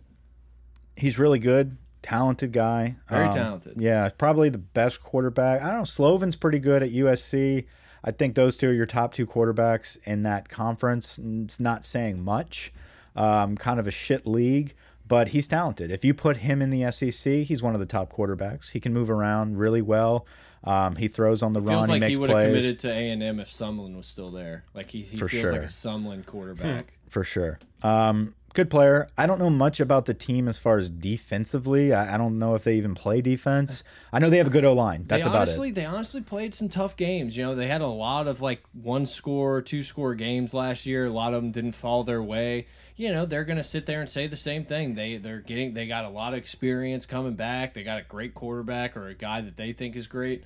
He's really good, talented guy. Very Um, talented. Yeah, probably the best quarterback. I don't know. Slovin's pretty good at USC. I think those two are your top two quarterbacks in that conference. It's not saying much. Um, kind of a shit league, but he's talented. If you put him in the SEC, he's one of the top quarterbacks. He can move around really well. Um, he throws on the run. Feels he like makes he would have committed to A and M if Sumlin was still there. Like he, he For feels like a Sumlin quarterback. for sure. Um, good player. I don't know much about the team as far as defensively. I, I don't know if they even play defense. I know they have a good O line. That's they about honestly, it. They honestly played some tough games. You know, they had a lot of like one score, two score games last year. A lot of them didn't fall their way. You know, they're gonna sit there and say the same thing. They they're getting they got a lot of experience coming back. They got a great quarterback or a guy that they think is great.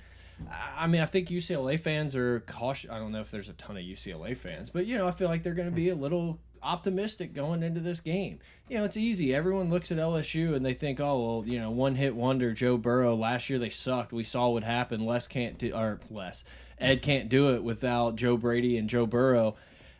I I mean, I think UCLA fans are cautious. I don't know if there's a ton of UCLA fans, but you know, I feel like they're going to be a little optimistic going into this game. You know, it's easy. Everyone looks at LSU and they think, oh, well, you know, one hit wonder, Joe Burrow. Last year they sucked. We saw what happened. Les can't do, or Les, Ed can't do it without Joe Brady and Joe Burrow.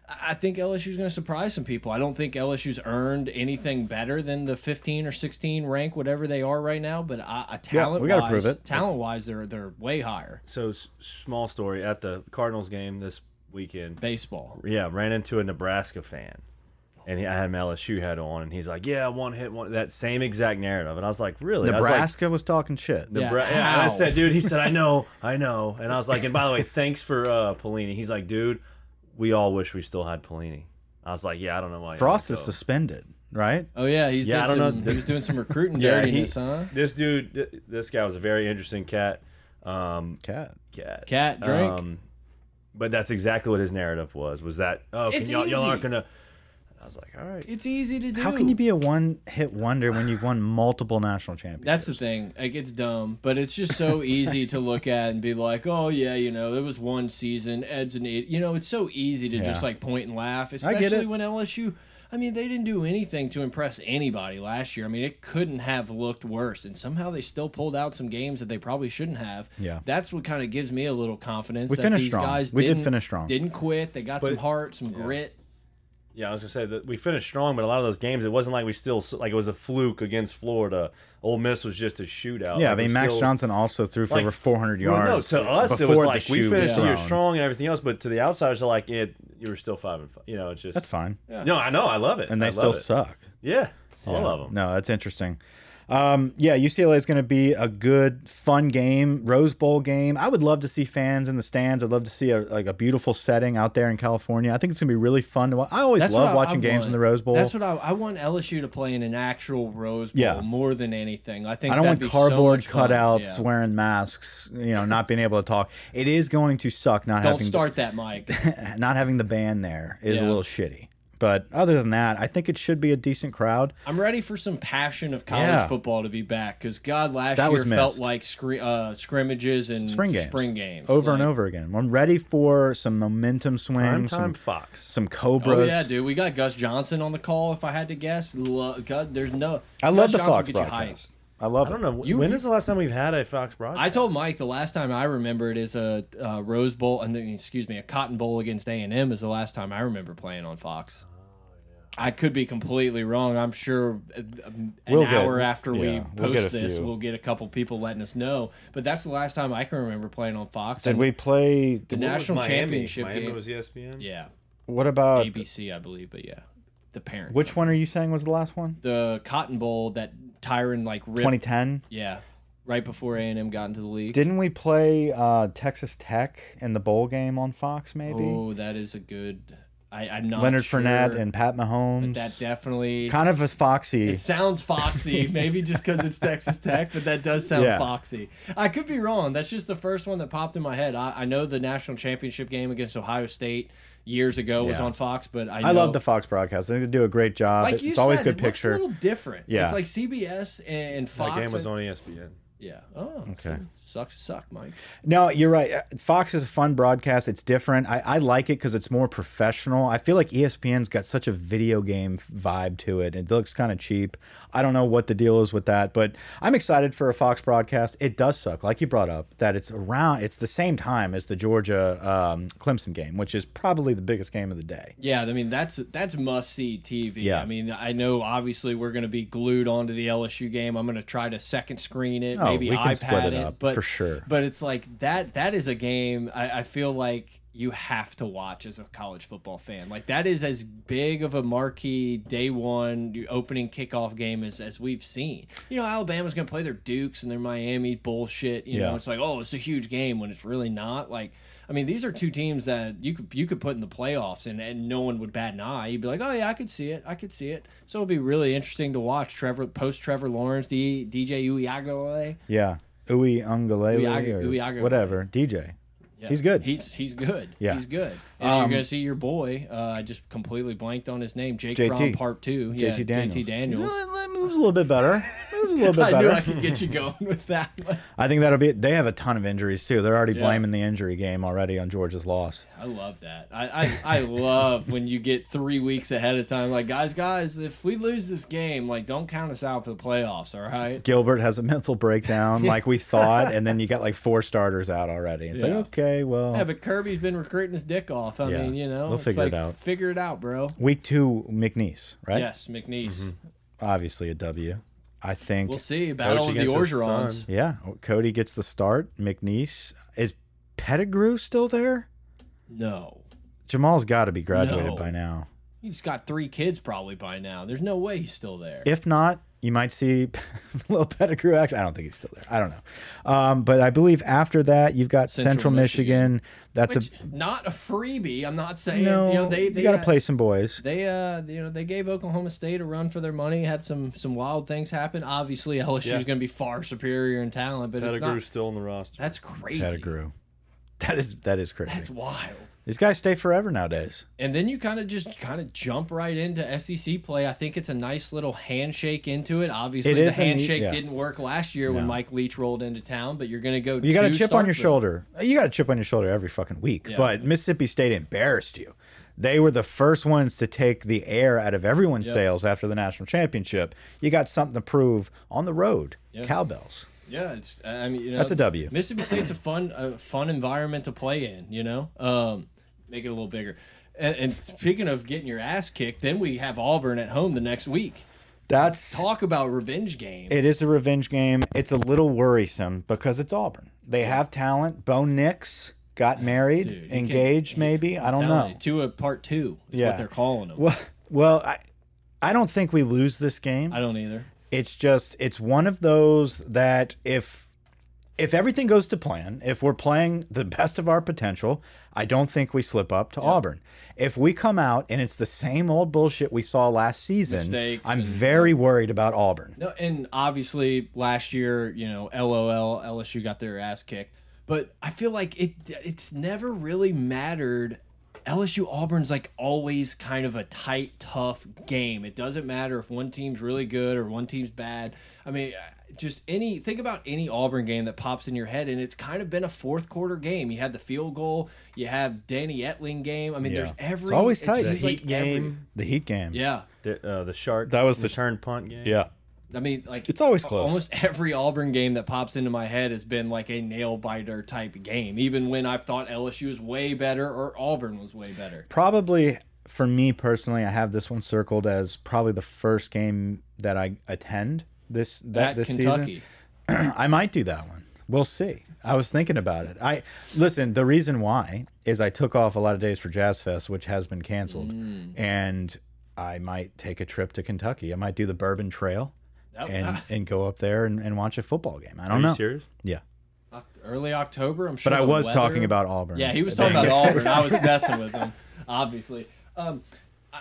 I I think LSU's going to surprise some people. I don't think LSU's earned anything better than the 15 or 16 rank, whatever they are right now. But I, I talent we gotta prove it. Talent wise, they're they're way higher. So s- small story at the Cardinals game this weekend. Baseball. Yeah, ran into a Nebraska fan, and he, I had my LSU hat on, and he's like, "Yeah, one hit, one." That same exact narrative, and I was like, "Really?" I was like, Nebraska was talking shit. Yeah, Nebra- yeah, and I said, dude, he said, I know, I know. And I was like, and by the way, thanks for uh, Pelini. He's like, dude, we all wish we still had Pelini. I was like, yeah, I don't know why. Frost is suspended, right? Oh yeah, he's Yeah, I doing don't some, know. he was doing some recruiting Yeah, dirtiness, he- huh? This dude, th- this guy was a very interesting cat. Um, Cat. cat. Cat, drink. Um, but that's exactly what his narrative was. Was that oh, can y'all, y'all aren't gonna? I was like, all right. It's easy to do. How can you be a one-hit wonder when you've won multiple national championships? That's the thing. Like it's dumb, but it's just so easy to look at and be like, "Oh yeah, you know, it was one season. Ed's an idiot." You know, it's so easy to just like point and laugh, get especially it. when LSU. I mean, they didn't do anything to impress anybody last year. I mean, it couldn't have looked worse, and somehow they still pulled out some games that they probably shouldn't have. Yeah. that's what kind of gives me a little confidence. We that finished these strong. Guys We did didn't- finish strong. Didn't quit. They got some heart, some grit. Yeah, I was gonna say that we finished strong, but a lot of those games, it wasn't like we still like it was a fluke against Florida. Ole Miss was just a shootout. yeah, I Like, it mean, Max still- Johnson also threw for like- over 400 Well, yards. no, to us it was like we finished the year strong and everything else, but to the outsiders, are like it. You were still five and five. You know, it's just That's fine. No, I know, I love it, And they still it. suck. Yeah, all Yeah. of them. No, that's interesting. Um, yeah, UCLA is going to be a good, fun game, Rose Bowl game. I would love to see fans in the stands. I'd love to see a like a beautiful setting out there in California. I think it's going to be really fun to watch. I always That's love watching I games want. in the Rose Bowl. That's what I, I want LSU to play in an actual Rose Bowl Yeah. more than anything. I think I don't want so cardboard much cutouts, Yeah. wearing masks, you know, not being able to talk. It is going to suck not Don't having start that, Mike. not having the band there is a little shitty. But other than that, I think it should be a decent crowd. I'm ready for some passion of college Yeah. football to be back because God, last That year was felt like scre uh, scrimmages and Spring games. Spring games over and over again. I'm ready for some momentum swings, some, Fox. some Cobras. Oh cobras. yeah, dude, we got Gus Johnson on the call. If I had to guess, Lo God, there's no. I Gus love the Johnson Fox get you hyped. broadcast. I love I don't know. You- when you- is the last time we've had a Fox broadcast? I told Mike the last time I remember it is a, uh Rose Bowl, and then excuse me, a Cotton Bowl against A and M is the last time I remember playing on Fox. I could be completely wrong. I'm sure uh, um, an We'll get- hour after we yeah, post we'll get a this, few. we'll get a couple people letting us know. But that's the last time I can remember playing on Fox. Did and we play? the What was national Miami? championship Miami game? was ESPN. yeah, What about ABC, I believe, but yeah, the parent. which one are you saying was the last one? the Cotton Bowl that Tyrann like ripped. 2010. Yeah, right before A and M got into the league. Didn't we play uh, Texas Tech in the bowl game on Fox? Maybe Oh, that is a good. I, I'm not Leonard sure, Fournette and Pat Mahomes. That definitely kind of a foxy. It sounds foxy, maybe just because it's Texas Tech, but that does sound Yeah. foxy. I could be wrong. That's just the first one that popped in my head. I, I know the national championship game against Ohio State years ago was on Fox, but I, know, I love the Fox broadcast. I think they do a great job. like it's you always good it picture. Looks a little different. Yeah. it's like CBS and Fox. That game was and- on ESPN. Yeah. Oh, Okay. so sucks to suck, Mike. No, you're right. Uh, Fox is a fun broadcast. It's different. I, I like it because it's more professional. I feel like ESPN's got such a video game vibe to it. It looks kind of cheap. I don't know what the deal is with that, but I'm excited for a Fox broadcast. It does suck, like you brought up, that it's around. It's the same time as the Georgia um, Clemson game, which is probably the biggest game of the day. Yeah, I mean that's that's must see TV. Yeah. I mean, I know obviously we're going to be glued onto the LSU game. I'm going to try to second screen it, Oh, maybe we can iPad split it up, but for sure. But it's like that. That is a game. I, I feel like you have to watch as a college football fan. Like that is as big of a marquee day one opening kickoff game as as we've seen. You know, Alabama's going to play their Dukes and their Miami bullshit. You know, it's like oh, it's a huge game when it's really not. Like. I mean, these are two teams that you could you could put in the playoffs, and, and no one would bat an eye. You'd be like, oh yeah, I could see it, I could see it. So it'd be really interesting to watch Trevor post Trevor Lawrence, D, DJ Uyagale. Yeah. Uwe Ungalele or Uiaga- whatever. DJ. Yeah. He's good. He's he's good. Yeah. he's good. And Um, you're gonna see your boy. Uh, I just completely blanked on his name. Jake JT. Fromm Part Two. Yeah, JT Daniels. JT Daniels. No, that moves a little bit better. Moves a little bit I better. knew I could get you going with that. one. I think that'll be. They have a ton of injuries too. They're already Yeah. blaming the injury game already on Georgia's loss. I love that. I, I I love when you get three weeks ahead of time. Like guys, guys, if we lose this game, like don't count us out for the playoffs. All right. Gilbert has a mental breakdown like we thought, and then you got like four starters out already. It's Yeah. like okay, well, Yeah, but Kirby's been recruiting his dick off. I Yeah. mean, you know, They'll it's figure it out. Figure it out, bro. week two McNeese, right? Yes, McNeese. Mm-hmm. Obviously a W. I think. We'll see. Battle of the Orgerons. yeah, Cody gets the start. McNeese is Pettigrew still there? No. Jamal's got to be graduated No. by now. He's got three kids probably by now. There's no way he's still there. If not, you might see a little Pettigrew. Actually, I don't think he's still there. I don't know. Um, but I believe after that, you've got Central, Central Michigan. Michigan. That's Which a not a freebie. I'm not saying no. you know they they got to uh, play some boys. They uh you know they gave Oklahoma State a run for their money. Had some some wild things happen. Obviously LSU is Yeah. going to be far superior in talent, but it's Pettigrew's not. still in the roster. That's crazy. Pettigrew. That is that is crazy. That's wild. These guys stay forever nowadays. And then you kind of just kind of jump right into SEC play. I think it's a nice little handshake into it. Obviously, It the handshake yeah. didn't work last year when Mike Leach rolled into town, but you're going to go. You got a chip on your shoulder. You got a chip on your shoulder every fucking week. Yeah. But Mississippi State embarrassed you. They were the first ones to take the air out of everyone's Yep. sails after the national championship. You got something to prove on the road. Cowbells. Yeah, it's. I mean, you know, That's a W. Mississippi State's a fun, a fun environment to play in. You know, um, make it a little bigger. And, and speaking of getting your ass kicked, then we have Auburn at home the next week. That's Talk about revenge game. It is a revenge game. It's a little worrisome because it's Auburn. They have talent. Bo Nix got married, Dude, you can- engaged, maybe. I don't know. you, Tua part two is Yeah. what they're calling them. Well, well, I, I don't think we lose this game. I don't either. It's just it's one of those that if if everything goes to plan, if we're playing the best of our potential, I don't think we slip up to Auburn. If we come out and it's the same old bullshit we saw last season, Mistakes I'm and- very worried about Auburn. No, and obviously last year, you know, LOL, LSU got their ass kicked. But I feel like it it's never really mattered. LSU Auburn's like always kind of a tight, tough game. It doesn't matter if one team's really good or one team's bad. I mean, just any think about any Auburn game that pops in your head, and it's kind of been a fourth quarter game. You had the field goal, you have Danny Etling game. I mean, Yeah. there's every It's always it tight. The seems like Heat every- game, The Heat game. yeah, the, uh, the Shark That was the- return punt game. Yeah. I mean, like It's always close. Almost every Auburn game that pops into my head has been like a nail biter type game. Even when I've thought LSU was way better or Auburn was way better. Probably for me personally, I have this one circled as probably the first game that I attend this that At this Kentucky, season. I might do that one. We'll see. I was thinking about it. I listen. The reason why is I took off a lot of days for Jazz Fest, which has been canceled, Mm. and I might take a trip to Kentucky. I might do the Bourbon Trail That- and and go up there and, and watch a football game. I don't you know. serious? Yeah, early October. I'm sure. but I was weather- talking about Auburn. Yeah, he was talking about Auburn. I was messing with him, obviously. Um,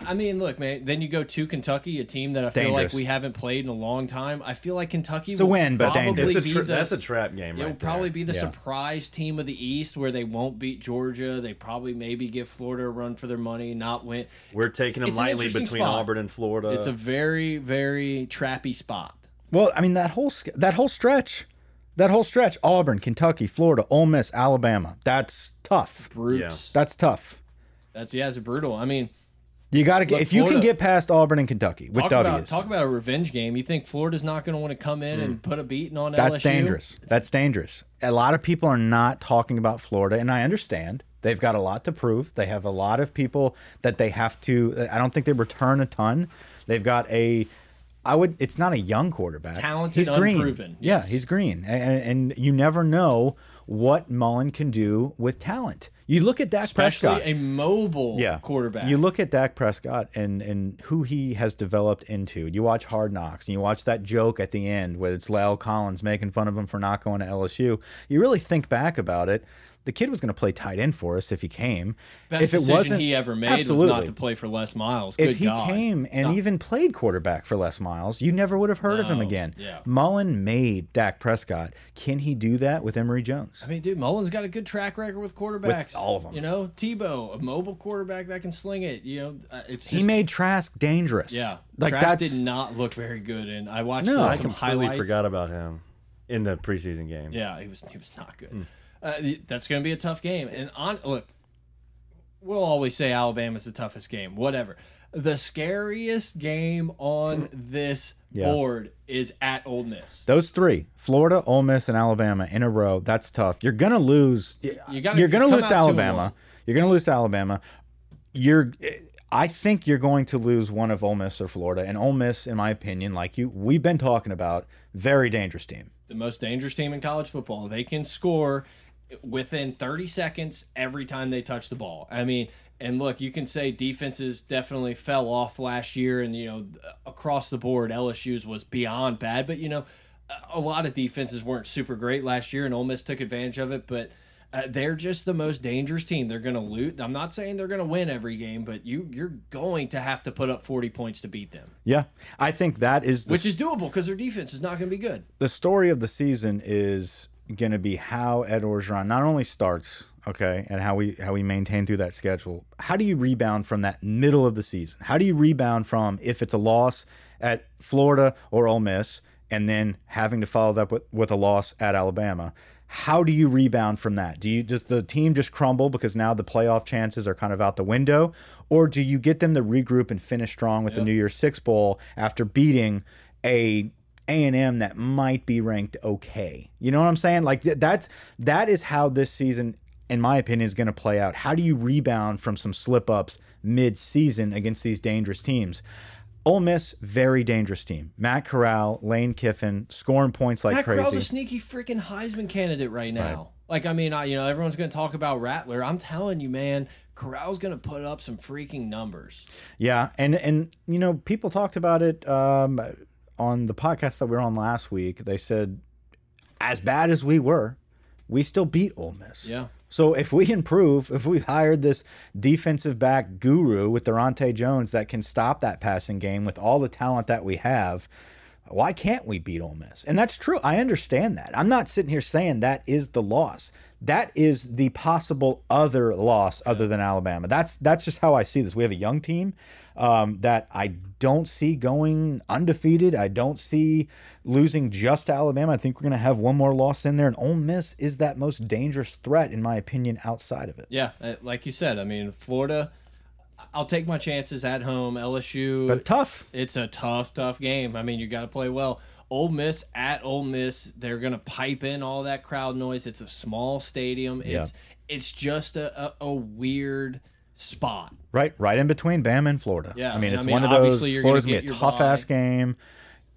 I I mean, look, man. Then you go to Kentucky, a team that I feel Dangerous. like we haven't played in a long time. I feel like Kentucky. It's a will win, but probably dangerous. It's a be the- that's a trap game It'll right probably there. be the Yeah. surprise team of the East where they won't beat Georgia. They probably maybe give Florida a run for their money, not win. We're taking them It's lightly between spot. Auburn and Florida. It's a very, very trappy spot. Well, I mean that whole that whole stretch, that whole stretch: Auburn, Kentucky, Florida, Ole Miss, Alabama. That's tough. Brutes. That's tough. That's yeah, it's brutal. I mean, You got to if you can get past Auburn and Kentucky with talk W's. about talk about a revenge game. You think Florida's not going to want to come in and put a beating on Hmm. that's LSU? dangerous. That's dangerous. A lot of people are not talking about Florida, and I understand. They've got a lot to prove. They have a lot of people that they have to. I don't think they return a ton. They've got a. I would. It's not a young quarterback. Talented, he's green. unproven, Yeah, he's green, and, and you never know what Mullen can do with talent. You look at Dak Especially Prescott. a mobile yeah. quarterback. You look at Dak Prescott and and who he has developed into. You watch Hard Knocks and you watch that joke at the end where it's Lyle Collins making fun of him for not going to LSU. You really think back about it. The kid was going to play tight end for us if he came. Best if it decision wasn't, he ever made absolutely. was not to play for Les Miles. Good if he God. came and even played quarterback for Les Miles, you never would have heard of him again. yeah. Mullen made Dak Prescott. Can he do that with Emory Jones? I mean, dude, Mullen's got a good track record with quarterbacks. all of them. You know, Tebow, a mobile quarterback that can sling it. You know, uh, it's He made Trask dangerous. yeah. like Trask did not look very good, and I watched No, I some completely highlights. forgot about him in the preseason game. Yeah, he was he was not good. Uh, that's going to be a tough game. And on look, we'll always say Alabama's the toughest game. Whatever. The scariest game on this Yeah. board is at Ole Miss. Those three, Florida, Ole Miss, and Alabama in a row, that's tough. You're gonna lose. You You're gonna lose to Alabama. You're gonna lose to Alabama. You're. I think you're going to lose one of Ole Miss or Florida. And Ole Miss, in my opinion, like you, we've been talking about, very dangerous team. the most dangerous team in college football. They can score within 30 seconds every time they touch the ball. I mean, and look, you can say defenses definitely fell off last year, and you know, across the board, LSU's was beyond bad. But you know, a lot of defenses weren't super great last year, and Ole Miss took advantage of it. But uh, they're just the most dangerous team. They're going to loot. I'm not saying they're going to win every game, but you you're going to have to put up 40 points to beat them, Yeah, I think that is the, which is doable because their defense is not going to be good. the story of the season is going to be how Ed Orgeron not only starts, okay, and how we how we maintain through that schedule. How do you rebound from that middle of the season? How do you rebound from if it's a loss at Florida or Ole Miss, and then having to follow that with, with a loss at Alabama? How do you rebound from that? Do you does the team just crumble because now the playoff chances are kind of out the window, or do you get them to regroup and finish strong with the New Year's Six bowl after beating a a&M that might be ranked okay. You know what I'm saying? Like that's that is how this season in my opinion is going to play out. How do you rebound from some slip-ups mid-season against these dangerous teams? Ole Miss, very dangerous team. Matt Corral, Lane Kiffin, scoring points like Matt crazy. Corral's a sneaky freaking Heisman candidate right now. Like, I mean, I, you know, everyone's going to talk about Rattler. I'm telling you, man, Corral's going to put up some freaking numbers. Yeah, and and you know people talked about it. Um, on the podcast that we were on last week, they said, as bad as we were, we still beat Ole Miss. Yeah. So if we improve, if we hired this defensive back guru with Daronte Jones that can stop that passing game with all the talent that we have, why can't we beat Ole Miss? And that's true. I understand that. I'm not sitting here saying that is the loss. That is the possible other loss other than Alabama. That's that's just how I see this. We have a young team um, that I don't see going undefeated. I don't see losing just to Alabama. I think we're going to have one more loss in there, and Ole Miss is that most dangerous threat, in my opinion, outside of it. Yeah, uh, like you said, I mean, Florida. I'll take my chances at home. LSU, But tough. it's a tough, tough game. I mean, you got to play well. Ole Miss at Ole Miss, they're gonna pipe in all that crowd noise. It's a small stadium. It's Yeah. it's just a, a, a weird spot. Right, right in between Bama and Florida. Yeah, I mean, and I it's mean, one of those. you're gonna Florida's gonna be a tough ass game.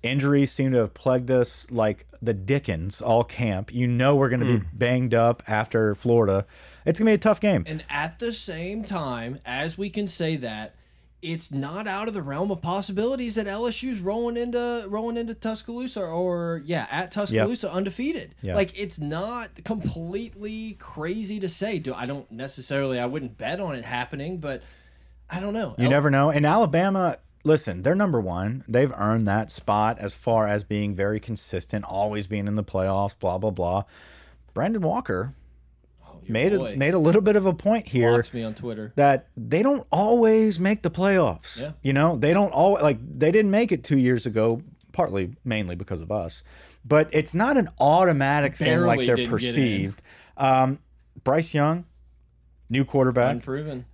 Injuries seem to have plagued us like the Dickens all camp. You know we're going to Hmm. be banged up after Florida. It's going to be a tough game. And at the same time, as we can say that, it's not out of the realm of possibilities that LSU's rolling into rolling into Tuscaloosa or yeah, at Tuscaloosa undefeated. Yeah. Like it's not completely crazy to say. Do I don't necessarily I wouldn't bet on it happening, but I don't know. You never know. And Alabama, listen, they're number one. They've earned that spot as far as being very consistent, always being in the playoffs. Blah blah blah. Brandon Walker your made boy a made a little bit of a point here. blocks me on Twitter. that they don't always make the playoffs. Yeah. You know, they don't all like they didn't make it two years ago, partly mainly because of us. But it's not an automatic thing like they're perceived. Um, Bryce Young, new quarterback. Unproven.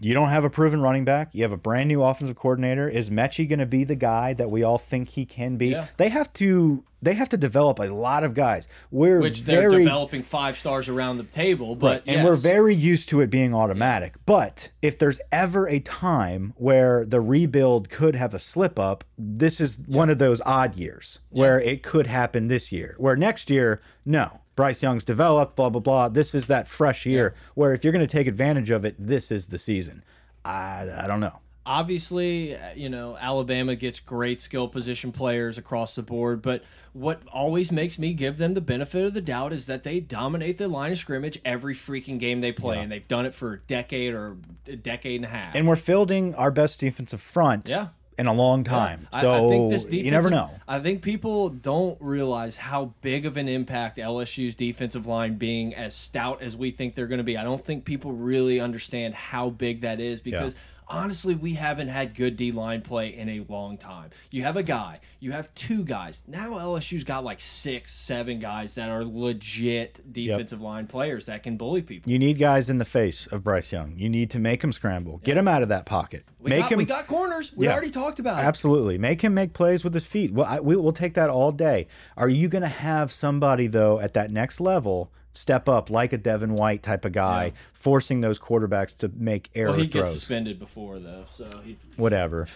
You don't have a proven running back. You have a brand new offensive coordinator. Is Mechie going to be the guy that we all think he can be? Yeah. They have to. They have to develop a lot of guys. We're Which they're developing five stars around the table, but and we're very used to it being automatic. But if there's ever a time where the rebuild could have a slip up, this is one of those odd years where it could happen this year. Where next year, no. Bryce Young's developed, blah, blah, blah. This is that fresh year where if you're going to take advantage of it, this is the season. I, I don't know. obviously, uh, you know, Alabama gets great skill position players across the board, but what always makes me give them the benefit of the doubt is that they dominate the line of scrimmage every freaking game they play, and they've done it for a decade or a decade and a half. And we're fielding our best defensive front Yeah. In a long time. I- So I think this you never know. I think people don't realize how big of an impact LSU's defensive line being as stout as we think they're going to be. I don't think people really understand how big that is because honestly, we haven't had good D line play in a long time. You have a guy, you have two guys. Now LSU's got like six, seven guys that are legit defensive line players that can bully people. You need guys in the face of Bryce Young. You need to make him scramble. Get him out of that pocket. We, make got, him we got corners. We Yeah. already talked about it. Absolutely. Make him make plays with his feet. Well, I, we, we'll take that all day. Are you going to have somebody, though, at that next level step up like a Devin White type of guy, Yeah. forcing those quarterbacks to make error Well, he gets suspended before though, so he, Whatever.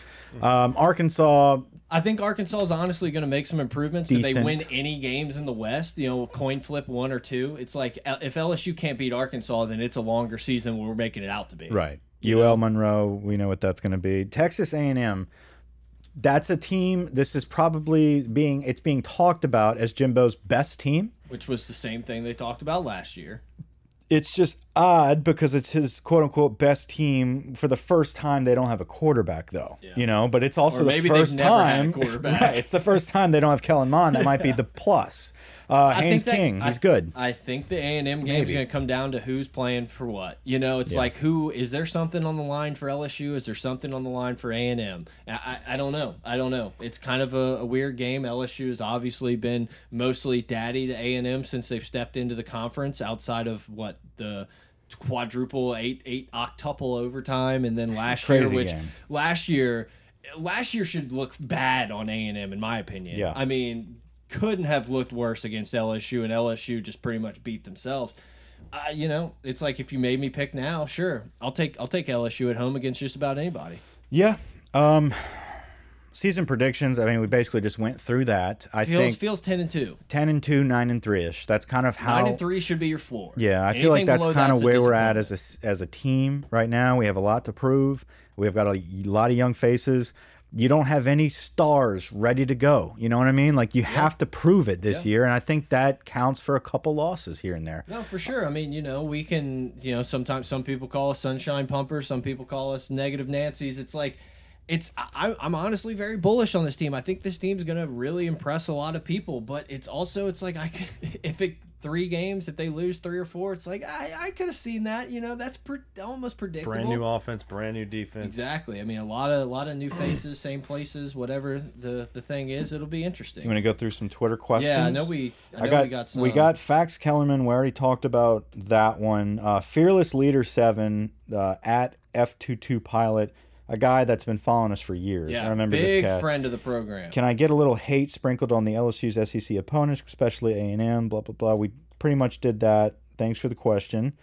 Um, Arkansas, I think Arkansas is honestly going to make some improvements. If they win any games in the West, you know, coin flip one or two, it's like if LSU can't beat Arkansas, then it's a longer season we're making it out to be. right. UL Monroe, we know what that's going to be. Texas A&M, that's a team. This is probably being it's being talked about as Jimbo's best team. Which was the same thing they talked about last year. it's just odd because it's his quote unquote best team for the first time they don't have a quarterback though you know but it's also the first never had a time quarterback. right, it's the first time they don't have Kellen Mond that might be the plus uh, I Haynes think that- King I- he's good I think the A and M game is going to come down to who's playing for what. You know, it's like who is there something on the line for LSU? Is there something on the line for A and M? I, I don't know. I don't know. It's kind of a, a weird game. LSU has obviously been mostly daddy to A and M since they've stepped into the conference. Outside of what the quadruple eight eight octuple overtime, and then last year, which game. last year last year should look bad on A&M in my opinion. Yeah. I mean, couldn't have looked worse against LSU and LSU just pretty much beat themselves. Uh, you know, it's like if you made me pick now, sure. I'll take I'll take LSU at home against just about anybody. yeah um season predictions I mean we basically just went through that I Feels think feels 10 and 2. 10 and 2 9 and 3 ish that's kind of how 9 and 3 should be your floor. Yeah, I feel like that's kind of where we're at as a as a team right now. We have a lot to prove. We've got a lot of young faces. You don't have any stars ready to go. You know what I mean? Like you have to prove it this year, and I think that counts for a couple losses here and there. No, for sure. I mean, you know, we can, you know, sometimes some people call us sunshine pumpers, some people call us negative Nancy's. It's like, it's I, I'm honestly very bullish on this team. I think this team's gonna really impress a lot of people, but it's also it's like I if it three games if they lose three or four, it's like I I could have seen that. You know, that's pre almost predictable. Brand new offense, brand new defense. Exactly. I mean, a lot of a lot of new faces, same places, whatever the the thing is, it'll be I'm interesting. gonna go through some Twitter questions. Yeah, I know we. I, know I got, we got some. we got Fax Kellerman. We already talked about that one. Uh, Fearless Leader Seven uh, at F 22 Pilot, a guy that's been following us for years. yeah, I remember big this cat. friend of the program. Can I get a little hate sprinkled on the LSU's SEC opponents, especially A and M? Blah blah blah. We pretty much did that. Thanks for the question.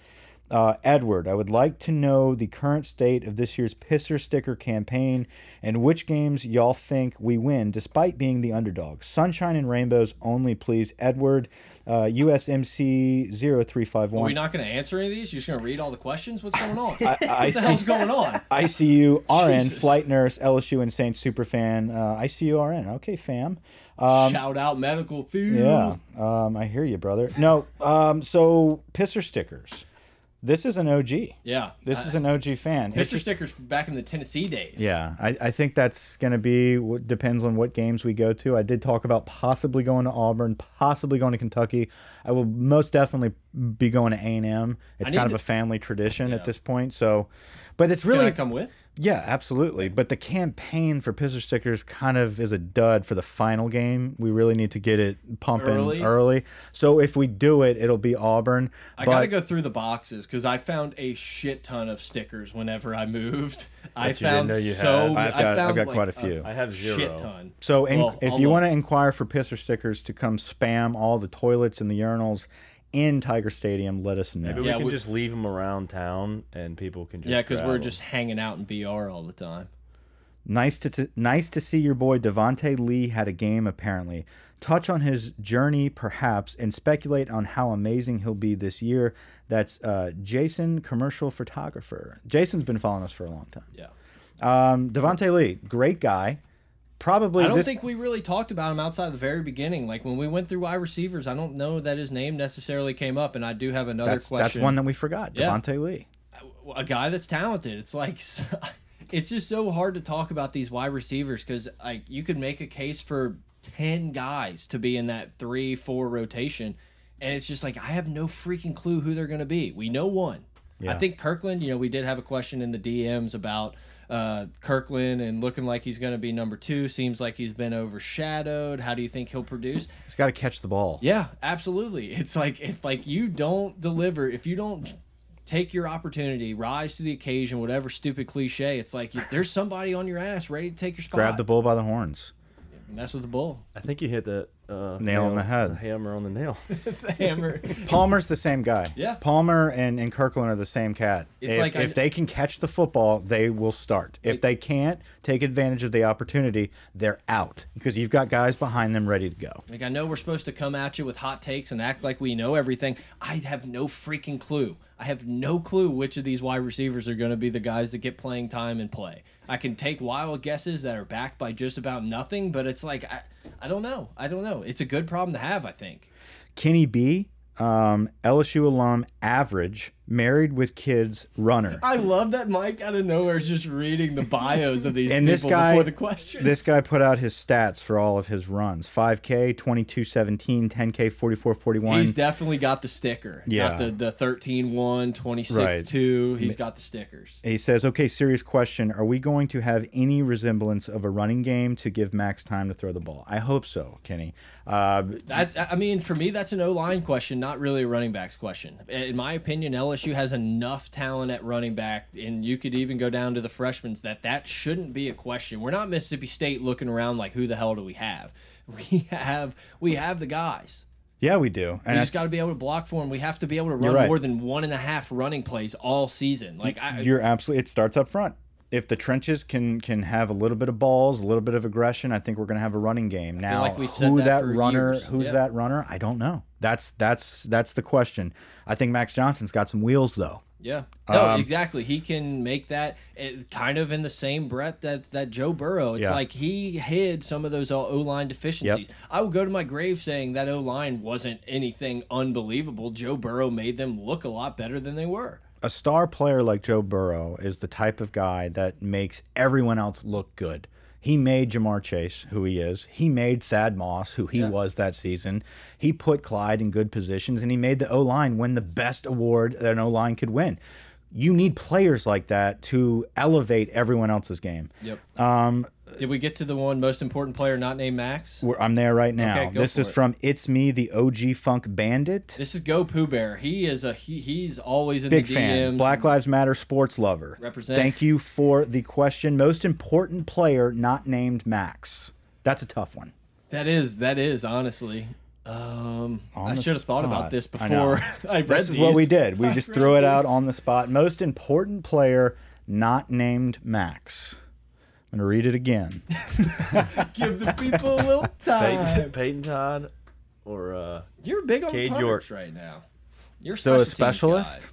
Uh, Edward, I would like to know the current state of this year's Pisser sticker campaign and which games y'all think we win despite being the underdog. Sunshine and rainbows only, please. Edward, uh, USMC Are we not going to answer any of these? You're just going to read all the questions? What's going on? I, I what the hell's see. going on? ICU RN, Jesus. flight nurse, LSU and Saints superfan. Uh, ICU RN. Okay, fam. Um, Shout out medical food. Yeah, um, I hear you, brother. No, um, so pisser stickers. This is an OG. Yeah. This Uh, is an OG fan. Picture just- stickers back in the Tennessee days. yeah, I, I think that's going to be what depends on what games we go to. I did talk about possibly going to Auburn, possibly going to Kentucky. I will most definitely be going to A and M. It's kind of to- a family tradition Yeah. at this point. So, but it's Can really I come with? yeah, absolutely. But the campaign for pisser stickers kind of is a dud for the final game. We really need to get it pumping Early? early. So if we do it, it'll be Auburn. I but got to go through the boxes because I found a shit ton of stickers whenever I moved. I you didn't found know you so. had. I've I got, found I've got like quite a few. I have zero. Shit ton. so in, Well, if I'll you want to inquire for pisser stickers to come spam all the toilets and the urinals in Tiger Stadium, let us know. Maybe Yeah, we can we- just leave them around town and people can just Yeah, because grab we're 'em. just hanging out in BR all the time. Nice to t- nice to see your boy Devonta Lee had a game apparently. Touch on his journey perhaps and speculate on how amazing he'll be this year. That's uh, Jason, commercial photographer. Jason's been following us for a long time. Yeah. Um, Devonta Lee, great guy. Probably I don't this, think we really talked about him outside of the very beginning. Like when we went through wide receivers, I don't know that his name necessarily came up. And I do have another that's question. that's one that we forgot. Yeah. Devonta Lee. a guy that's talented. It's like it's just so hard to talk about these wide receivers because like you could make a case for ten guys to be in that three four rotation, and it's just like I have no freaking clue who they're going to be. We know one. Yeah. I think Kirkland. You know, we did have a question in the DMs about uh, Kirkland and looking like he's going to be number two. Seems like he's been overshadowed. How do you think he'll produce? He's got to catch the ball. Yeah, absolutely. It's like if like you don't deliver, if you don't take your opportunity, rise to the occasion, whatever stupid cliche, it's like you, there's somebody on your ass ready to take your spot. Grab the bull by the horns. mess with the bull. I think you hit the uh, Nail on the head. hammer on the nail. The hammer. Palmer's the same guy. Yeah. Palmer and, and Kirkland are the same cat. It's if, like I- if they can catch the football, they will start. If they can't take advantage of the opportunity, they're out because you've got guys behind them ready to go. Like I know we're supposed to come at you with hot takes and act like we know everything. I have no freaking clue. I have no clue which of these wide receivers are going to be the guys that get playing time and play. I can take wild guesses that are backed by just about nothing, but it's like I, I don't know. I don't know. It's a good problem to have, I think. Kenny B, um, LSU alum, average, married with kids, runner. I love that Mike out of nowhere is just reading the bios of these And people this guy, before the questions. this guy put out his stats for all of his runs: 5K, 2217, 10K, 4441. He's definitely got the sticker. Yeah. Got the, the 13 1, 26 Right. 2. He's got the stickers. He says, "Okay, serious question: Are we going to have any resemblance of a running game to give Max time to throw the ball? I hope so, Kenny. Uh, That, I mean, for me, that's an O line question, not really a running backs question. In my opinion, LSU has enough talent at running back, and you could even go down to the freshmen that that shouldn't be a question. We're not Mississippi State looking around like, who the hell do we have? We have we have the guys. yeah, we do. We And I- just got to be able to block for them. We have to be able to run right. more than one and a half running plays all season. Like I, you're absolutely. It starts up front. if the trenches can can have a little bit of balls, a little bit of aggression, I think we're going to have a running game. Now, like who that that, runner, years. who's Yeah. that runner? I don't know. That's that's that's the question. I think Max Johnson's got some wheels though. Yeah. No, Um, exactly. He can make that kind of in the same breath that that Joe Burrow. It's Yeah. like he hid some of those O line deficiencies. I will go to my grave saying that O line wasn't anything unbelievable. Joe Burrow made them look a lot better than they were. A star player like Joe Burrow is the type of guy that makes everyone else look good. He made Ja'Marr Chase who he is. He made Thad Moss who he was that season. He put Clyde in good positions and he made the O line win the best award that an O line could win. You need players like that to elevate everyone else's game. Yep. Um, Did we get to the one most important player not named Max? we're- I'm there right now. Okay, this is it. from It's Me, the OG Funk Bandit. This is Go Pooh Bear. He is a he, he's always in Big the DMs. fan. Black Lives Matter sports lover. Represent. Thank you for the question. Most important player not named Max. That's a tough one. That is that is honestly. Um, I should have thought about this before I, read This is what we did. We I just threw it out on the spot. Most important player not named Max. I'm going to read it again. Give the people a little time. Peyton, Peyton Todd or uh, You're big on Cade punters York. right now. You're So a specialist? guy.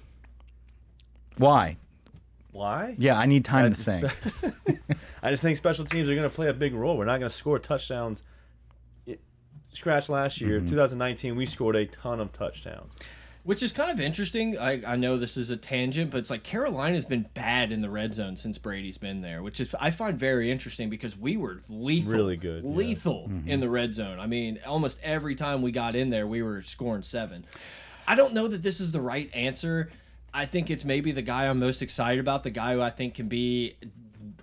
Why? why? Yeah, I need time to think. I just think special teams are going to play a big role. We're not going to score touchdowns. It, scratch last year, Mm-hmm. 2019, we scored a ton of touchdowns. Which is kind of interesting. I, I know this is a tangent, but it's like Carolina's been bad in the red zone since Brady's been there, which is I find very interesting because we were lethal, Really good, yeah. lethal Mm-hmm. in the red zone. I mean, almost every time we got in there, we were scoring seven. I don't know that this is the right answer. I think it's maybe the guy I'm most excited about, the guy who I think can be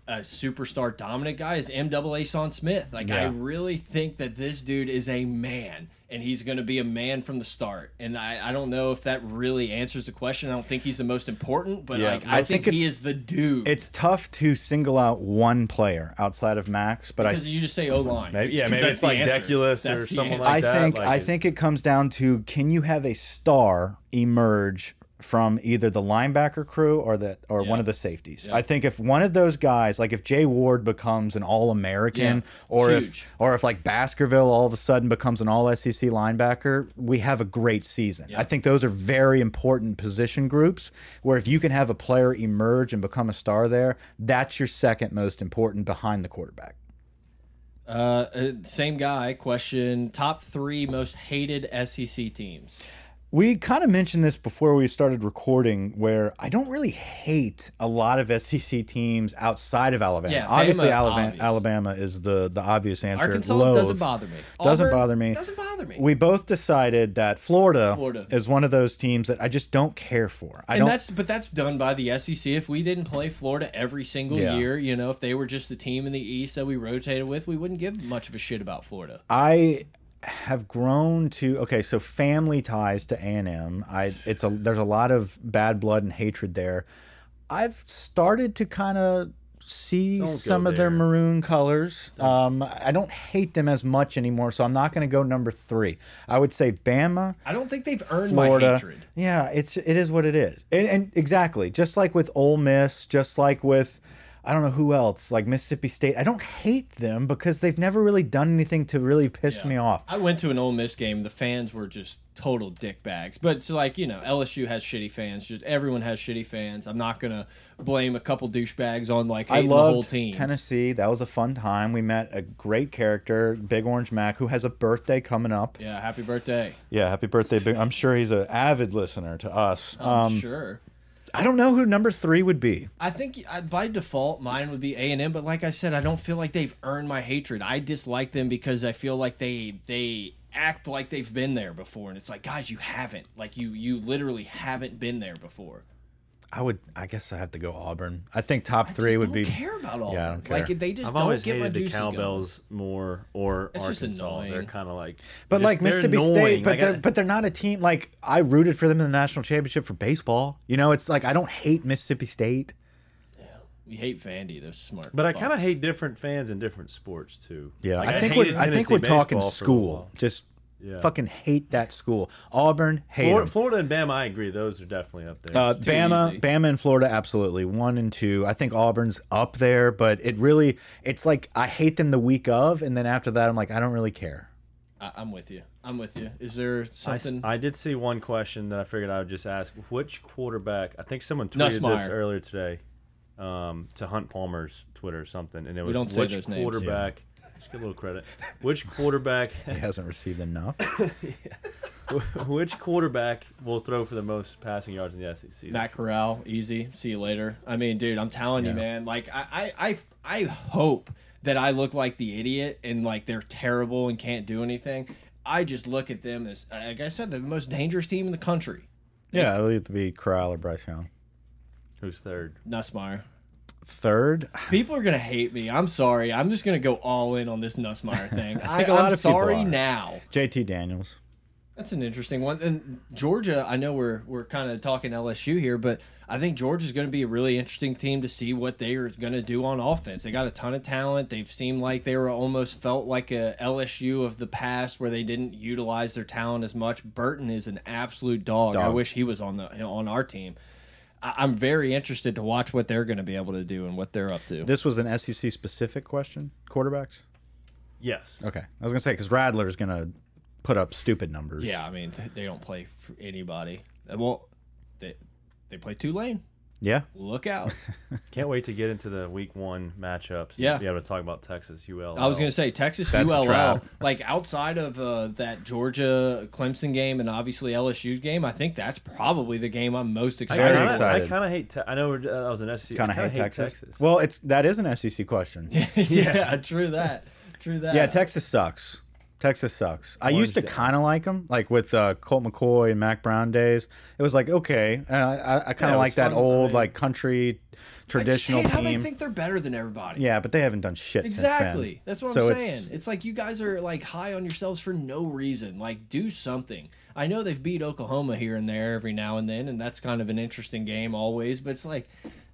a superstar dominant guy is Maason Smith. Like I really think that this dude is a man and he's going to be a man from the start. And I, I don't know if that really answers the question. I don't think he's the most important, but Yeah, like I, I think, think he is the dude. It's tough to single out one player outside of Max, but I because you just say O line. Maybe- yeah, maybe it's like Deculus or someone like I that, think like I it- think it comes down to can you have a star emerge from either the linebacker crew or the or one of the safeties. I think if one of those guys, like if Jay Ward becomes an All American, Yeah, or huge. if or if like Baskerville all of a sudden becomes an All SEC linebacker, we have a great season. I think those are very important position groups. Where if you can have a player emerge and become a star there, that's your second most important behind the quarterback. Uh, uh, same guy. Question: Top three most hated SEC teams. We kind of mentioned this before we started recording, where I don't really hate a lot of SEC teams outside of Alabama. Yeah, Obviously, Bama, Alabama, obvious. Alabama is the the obvious answer. Arkansas Loathe. doesn't bother me. Doesn't Auburn bother me. Doesn't bother me. We both decided that Florida, Florida. is one of those teams that I just don't care for. I and don't. that's but that's done by the SEC. If we didn't play Florida every single Yeah. year, you know, if they were just the team in the East that we rotated with, we wouldn't give much of a shit about Florida. I have grown to okay, so family ties to A and M. I it's a there's a lot of bad blood and hatred there. I've started to kind of see go some of their maroon colors. Um, I don't hate them as much anymore, so I'm not going to go number three. I would say Bama, I don't think they've earned my hatred. Yeah, it's it is what it is, and, and exactly just like with Ole Miss, just like with. I don't know who else, like Mississippi State. I don't hate them because they've never really done anything to really piss me off. I went to an Ole Miss game. The fans were just total dick bags. But it's like you know, LSU has shitty fans. Just everyone has shitty fans. I'm not gonna blame a couple douchebags on like I hating the whole loved team. Tennessee. That was a fun time. We met a great character, Big Orange Mac, who has a birthday coming up. yeah, happy birthday. Yeah, happy birthday, Big. I'm sure he's an avid listener to us. I'm Um, sure. I don't know who number three would be. I think I, by default mine would be A and M, but like I said, I don't feel like they've earned my hatred. I dislike them because I feel like they they act like they've been there before, and it's like, guys, you haven't. Like you you literally haven't been there before. I would. I guess I have to go Auburn. I think top I three just would don't be. care about all. Yeah, I of don't them. Like care. they just I've don't always get my hated the juices going. cowbells more, or It's just Arkansas. annoying. They're kind of like, But just- like they're Mississippi State, but Like, they're I- but they're not a team. Like I rooted for them in the national championship for baseball. You know, it's like I don't hate Mississippi State. Yeah, we hate Vandy. Those smart. But I kind of hate different fans in different sports too. Yeah, Like, I think hated we're I think we're talking baseball for a school. Just Yeah. Fucking hate that school. Auburn, hate Florida, 'em. Florida and Bama, I agree. Those are definitely up there. Uh, Bama, easy. Bama, and Florida, absolutely one and two. I think Auburn's up there, but it really, it's like I hate them the week of, and then after that, I'm like, I don't really care. I, I'm with you. I'm with you. Is there something? I did see one question that I figured I would just ask. Which quarterback? I think someone tweeted this earlier today um, to Hunt Palmer's Twitter or something, and it was don't say which those names. quarterback. Just get a little credit. Which quarterback? He hasn't received enough. which quarterback will throw for the most passing yards in the SEC? Matt Corral, easy. See you later. I mean, dude, I'm telling you, man. Like, I, I, I, I hope that I look like the idiot and like they're terrible and can't do anything. I just look at them as, like I said, the most dangerous team in the country. yeah, it'll either be Corral or Bryce Young. Who's third? Nussmeier. Third, People are gonna hate me. I'm sorry. I'm just gonna go all in on this Nussmeier thing. I think a lot am of sorry are. now. JT Daniels. That's an interesting one. And Georgia, I know we're we're kind of talking LSU here, but I think Georgia's going to be a really interesting team to see what they are going to do on offense. They got a ton of talent. They've seemed like they were almost felt like a LSU of the past where they didn't utilize their talent as much. Burton is an absolute dog. I wish he was on the on our team. I, I'm very interested to watch what they're going to be able to do and what they're up to. This was an SEC specific question. Quarterbacks. Yes. Okay, I was gonna say because Rattler's gonna put up stupid numbers. yeah, I mean they don't play for anybody. Well, they they play Tulane. Yeah. Look out. Can't wait to get into the week one matchups. and Yeah. Be able to talk about Texas UL. I was going to say Texas That's ULL. Like outside of uh, that Georgia Clemson game and obviously LSU's game, I think that's probably the game I'm most excited. Very kinda, excited. I kind of hate. Te I know we're, uh, I was an SEC. Kind of hate, kinda Texas. Well, it's that is an SEC question. yeah, yeah, true that. True that. Yeah, Texas sucks. Texas sucks. I used to kind of like them, like with uh, Colt McCoy and Mack Brown days. It was like okay, and I, I, I kind of it like that old like country I just traditional hate how they think they're better than everybody. Yeah, but they haven't done shit Exactly. since then. That's what So I'm it's- saying. It's like you guys are like high on yourselves for no reason. Like do something. I know they've beat Oklahoma here and there every now and then, and that's kind of an interesting game always. But it's like,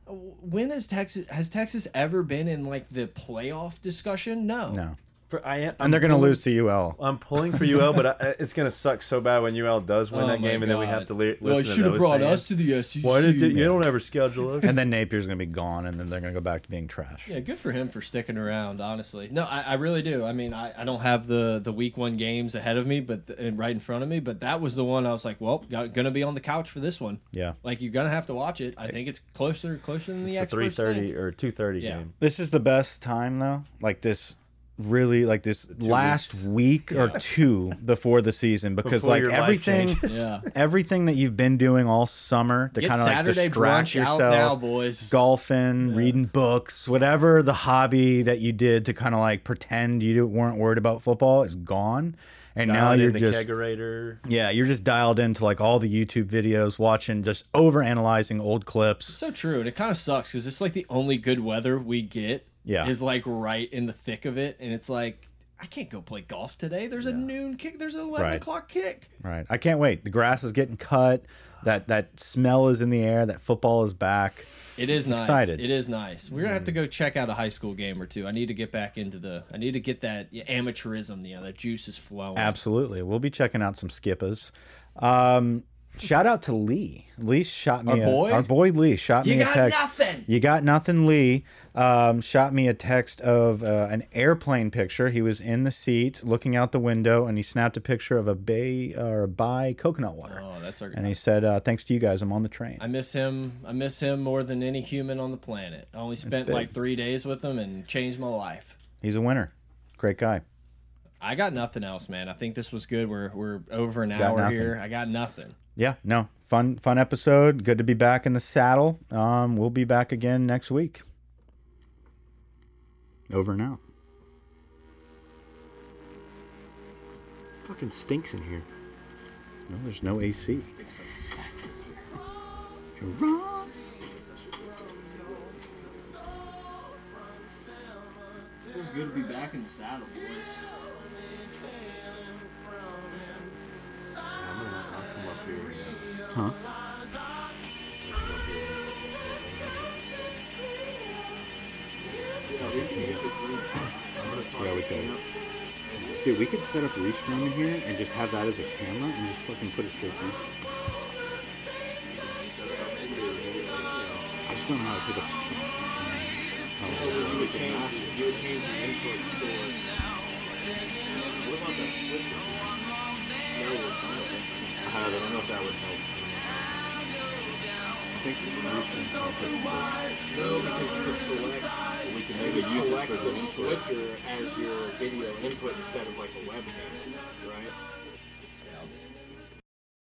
when has Texas has Texas ever been in like the playoff discussion? No. No, For, I am, and they're gonna lose to UL. I'm pulling for UL, but I, it's gonna suck so bad when UL does win Oh that my game, and then we have God. to li- Well, listen you to should have those brought fans. us to the SEC. Why did you, you don't ever schedule us? and then Napier's gonna be gone, and then they're gonna go back to being trash. Yeah, good for him for sticking around. Honestly, no, I, I really do. I mean, I, I don't have the the week one games ahead of me, but and right in front of me. But that was the one I was like, well, got, gonna be on the couch for this one. Yeah. Like you're gonna have to watch it. I think it's closer closer than the It's a three experts thirty or two thirty Yeah. game. This is the best time though. Like this really like this last weeks. week or two before the season because Before like everything. Yeah. everything that you've been doing all summer to kind of like Saturday distract yourself out now, boys. golfing reading books whatever the hobby that you did to kind of like pretend you weren't worried about football is gone and now Dialed in you're the just kegerator. yeah you're just dialed into like all the youtube videos watching just over analyzing old clips So true, and it kind of sucks because it's like the only good weather we get. Yeah. is like right in the thick of it, and it's like I can't go play golf today. There's a noon kick. There's an eleven Right. o'clock kick. Right. I can't wait. The grass is getting cut. That that smell is in the air. That football is back. It is nice. Excited. It is nice. We're gonna have to go check out a high school game or two. I need to get back into the. I need to get that amateurism. You know, that juice is flowing. Absolutely. We'll be checking out some skippas. Um, shout out to Lee. Lee shot me Our a, boy? our boy Lee shot You me a text. You got nothing. You got nothing, Lee. Um, shot me a text of uh, an airplane picture. He was in the seat, looking out the window, and he snapped a picture of a bay or a by coconut water. Oh, that's our. And he said, uh, "Thanks to you guys, I'm on the train." I miss him. I miss him more than any human on the planet. I only spent like three days with him and changed my life. He's a winner. Great guy. I got nothing else, man. I think this was good. We're we're over an Got hour nothing. here. I got nothing. Yeah, no, fun, fun episode. Good to be back in the saddle. Um, we'll be back again next week. Over and out. Fucking stinks in here. No, there's no AC. Ross. Feels good to be back in the saddle, boys. Huh? Yeah, we can. Dude, we could set up Restream in here and just have that as a camera and just fucking put it straight YouTube. I just don't know how to pick up the sound. Oh, you would change, you would change the input source. What about that switcher? That would help. I don't know if that would help. Think Restream sound pretty cool. No, because you could select, We can maybe use select the the switcher as your video input instead of like a webcam, right?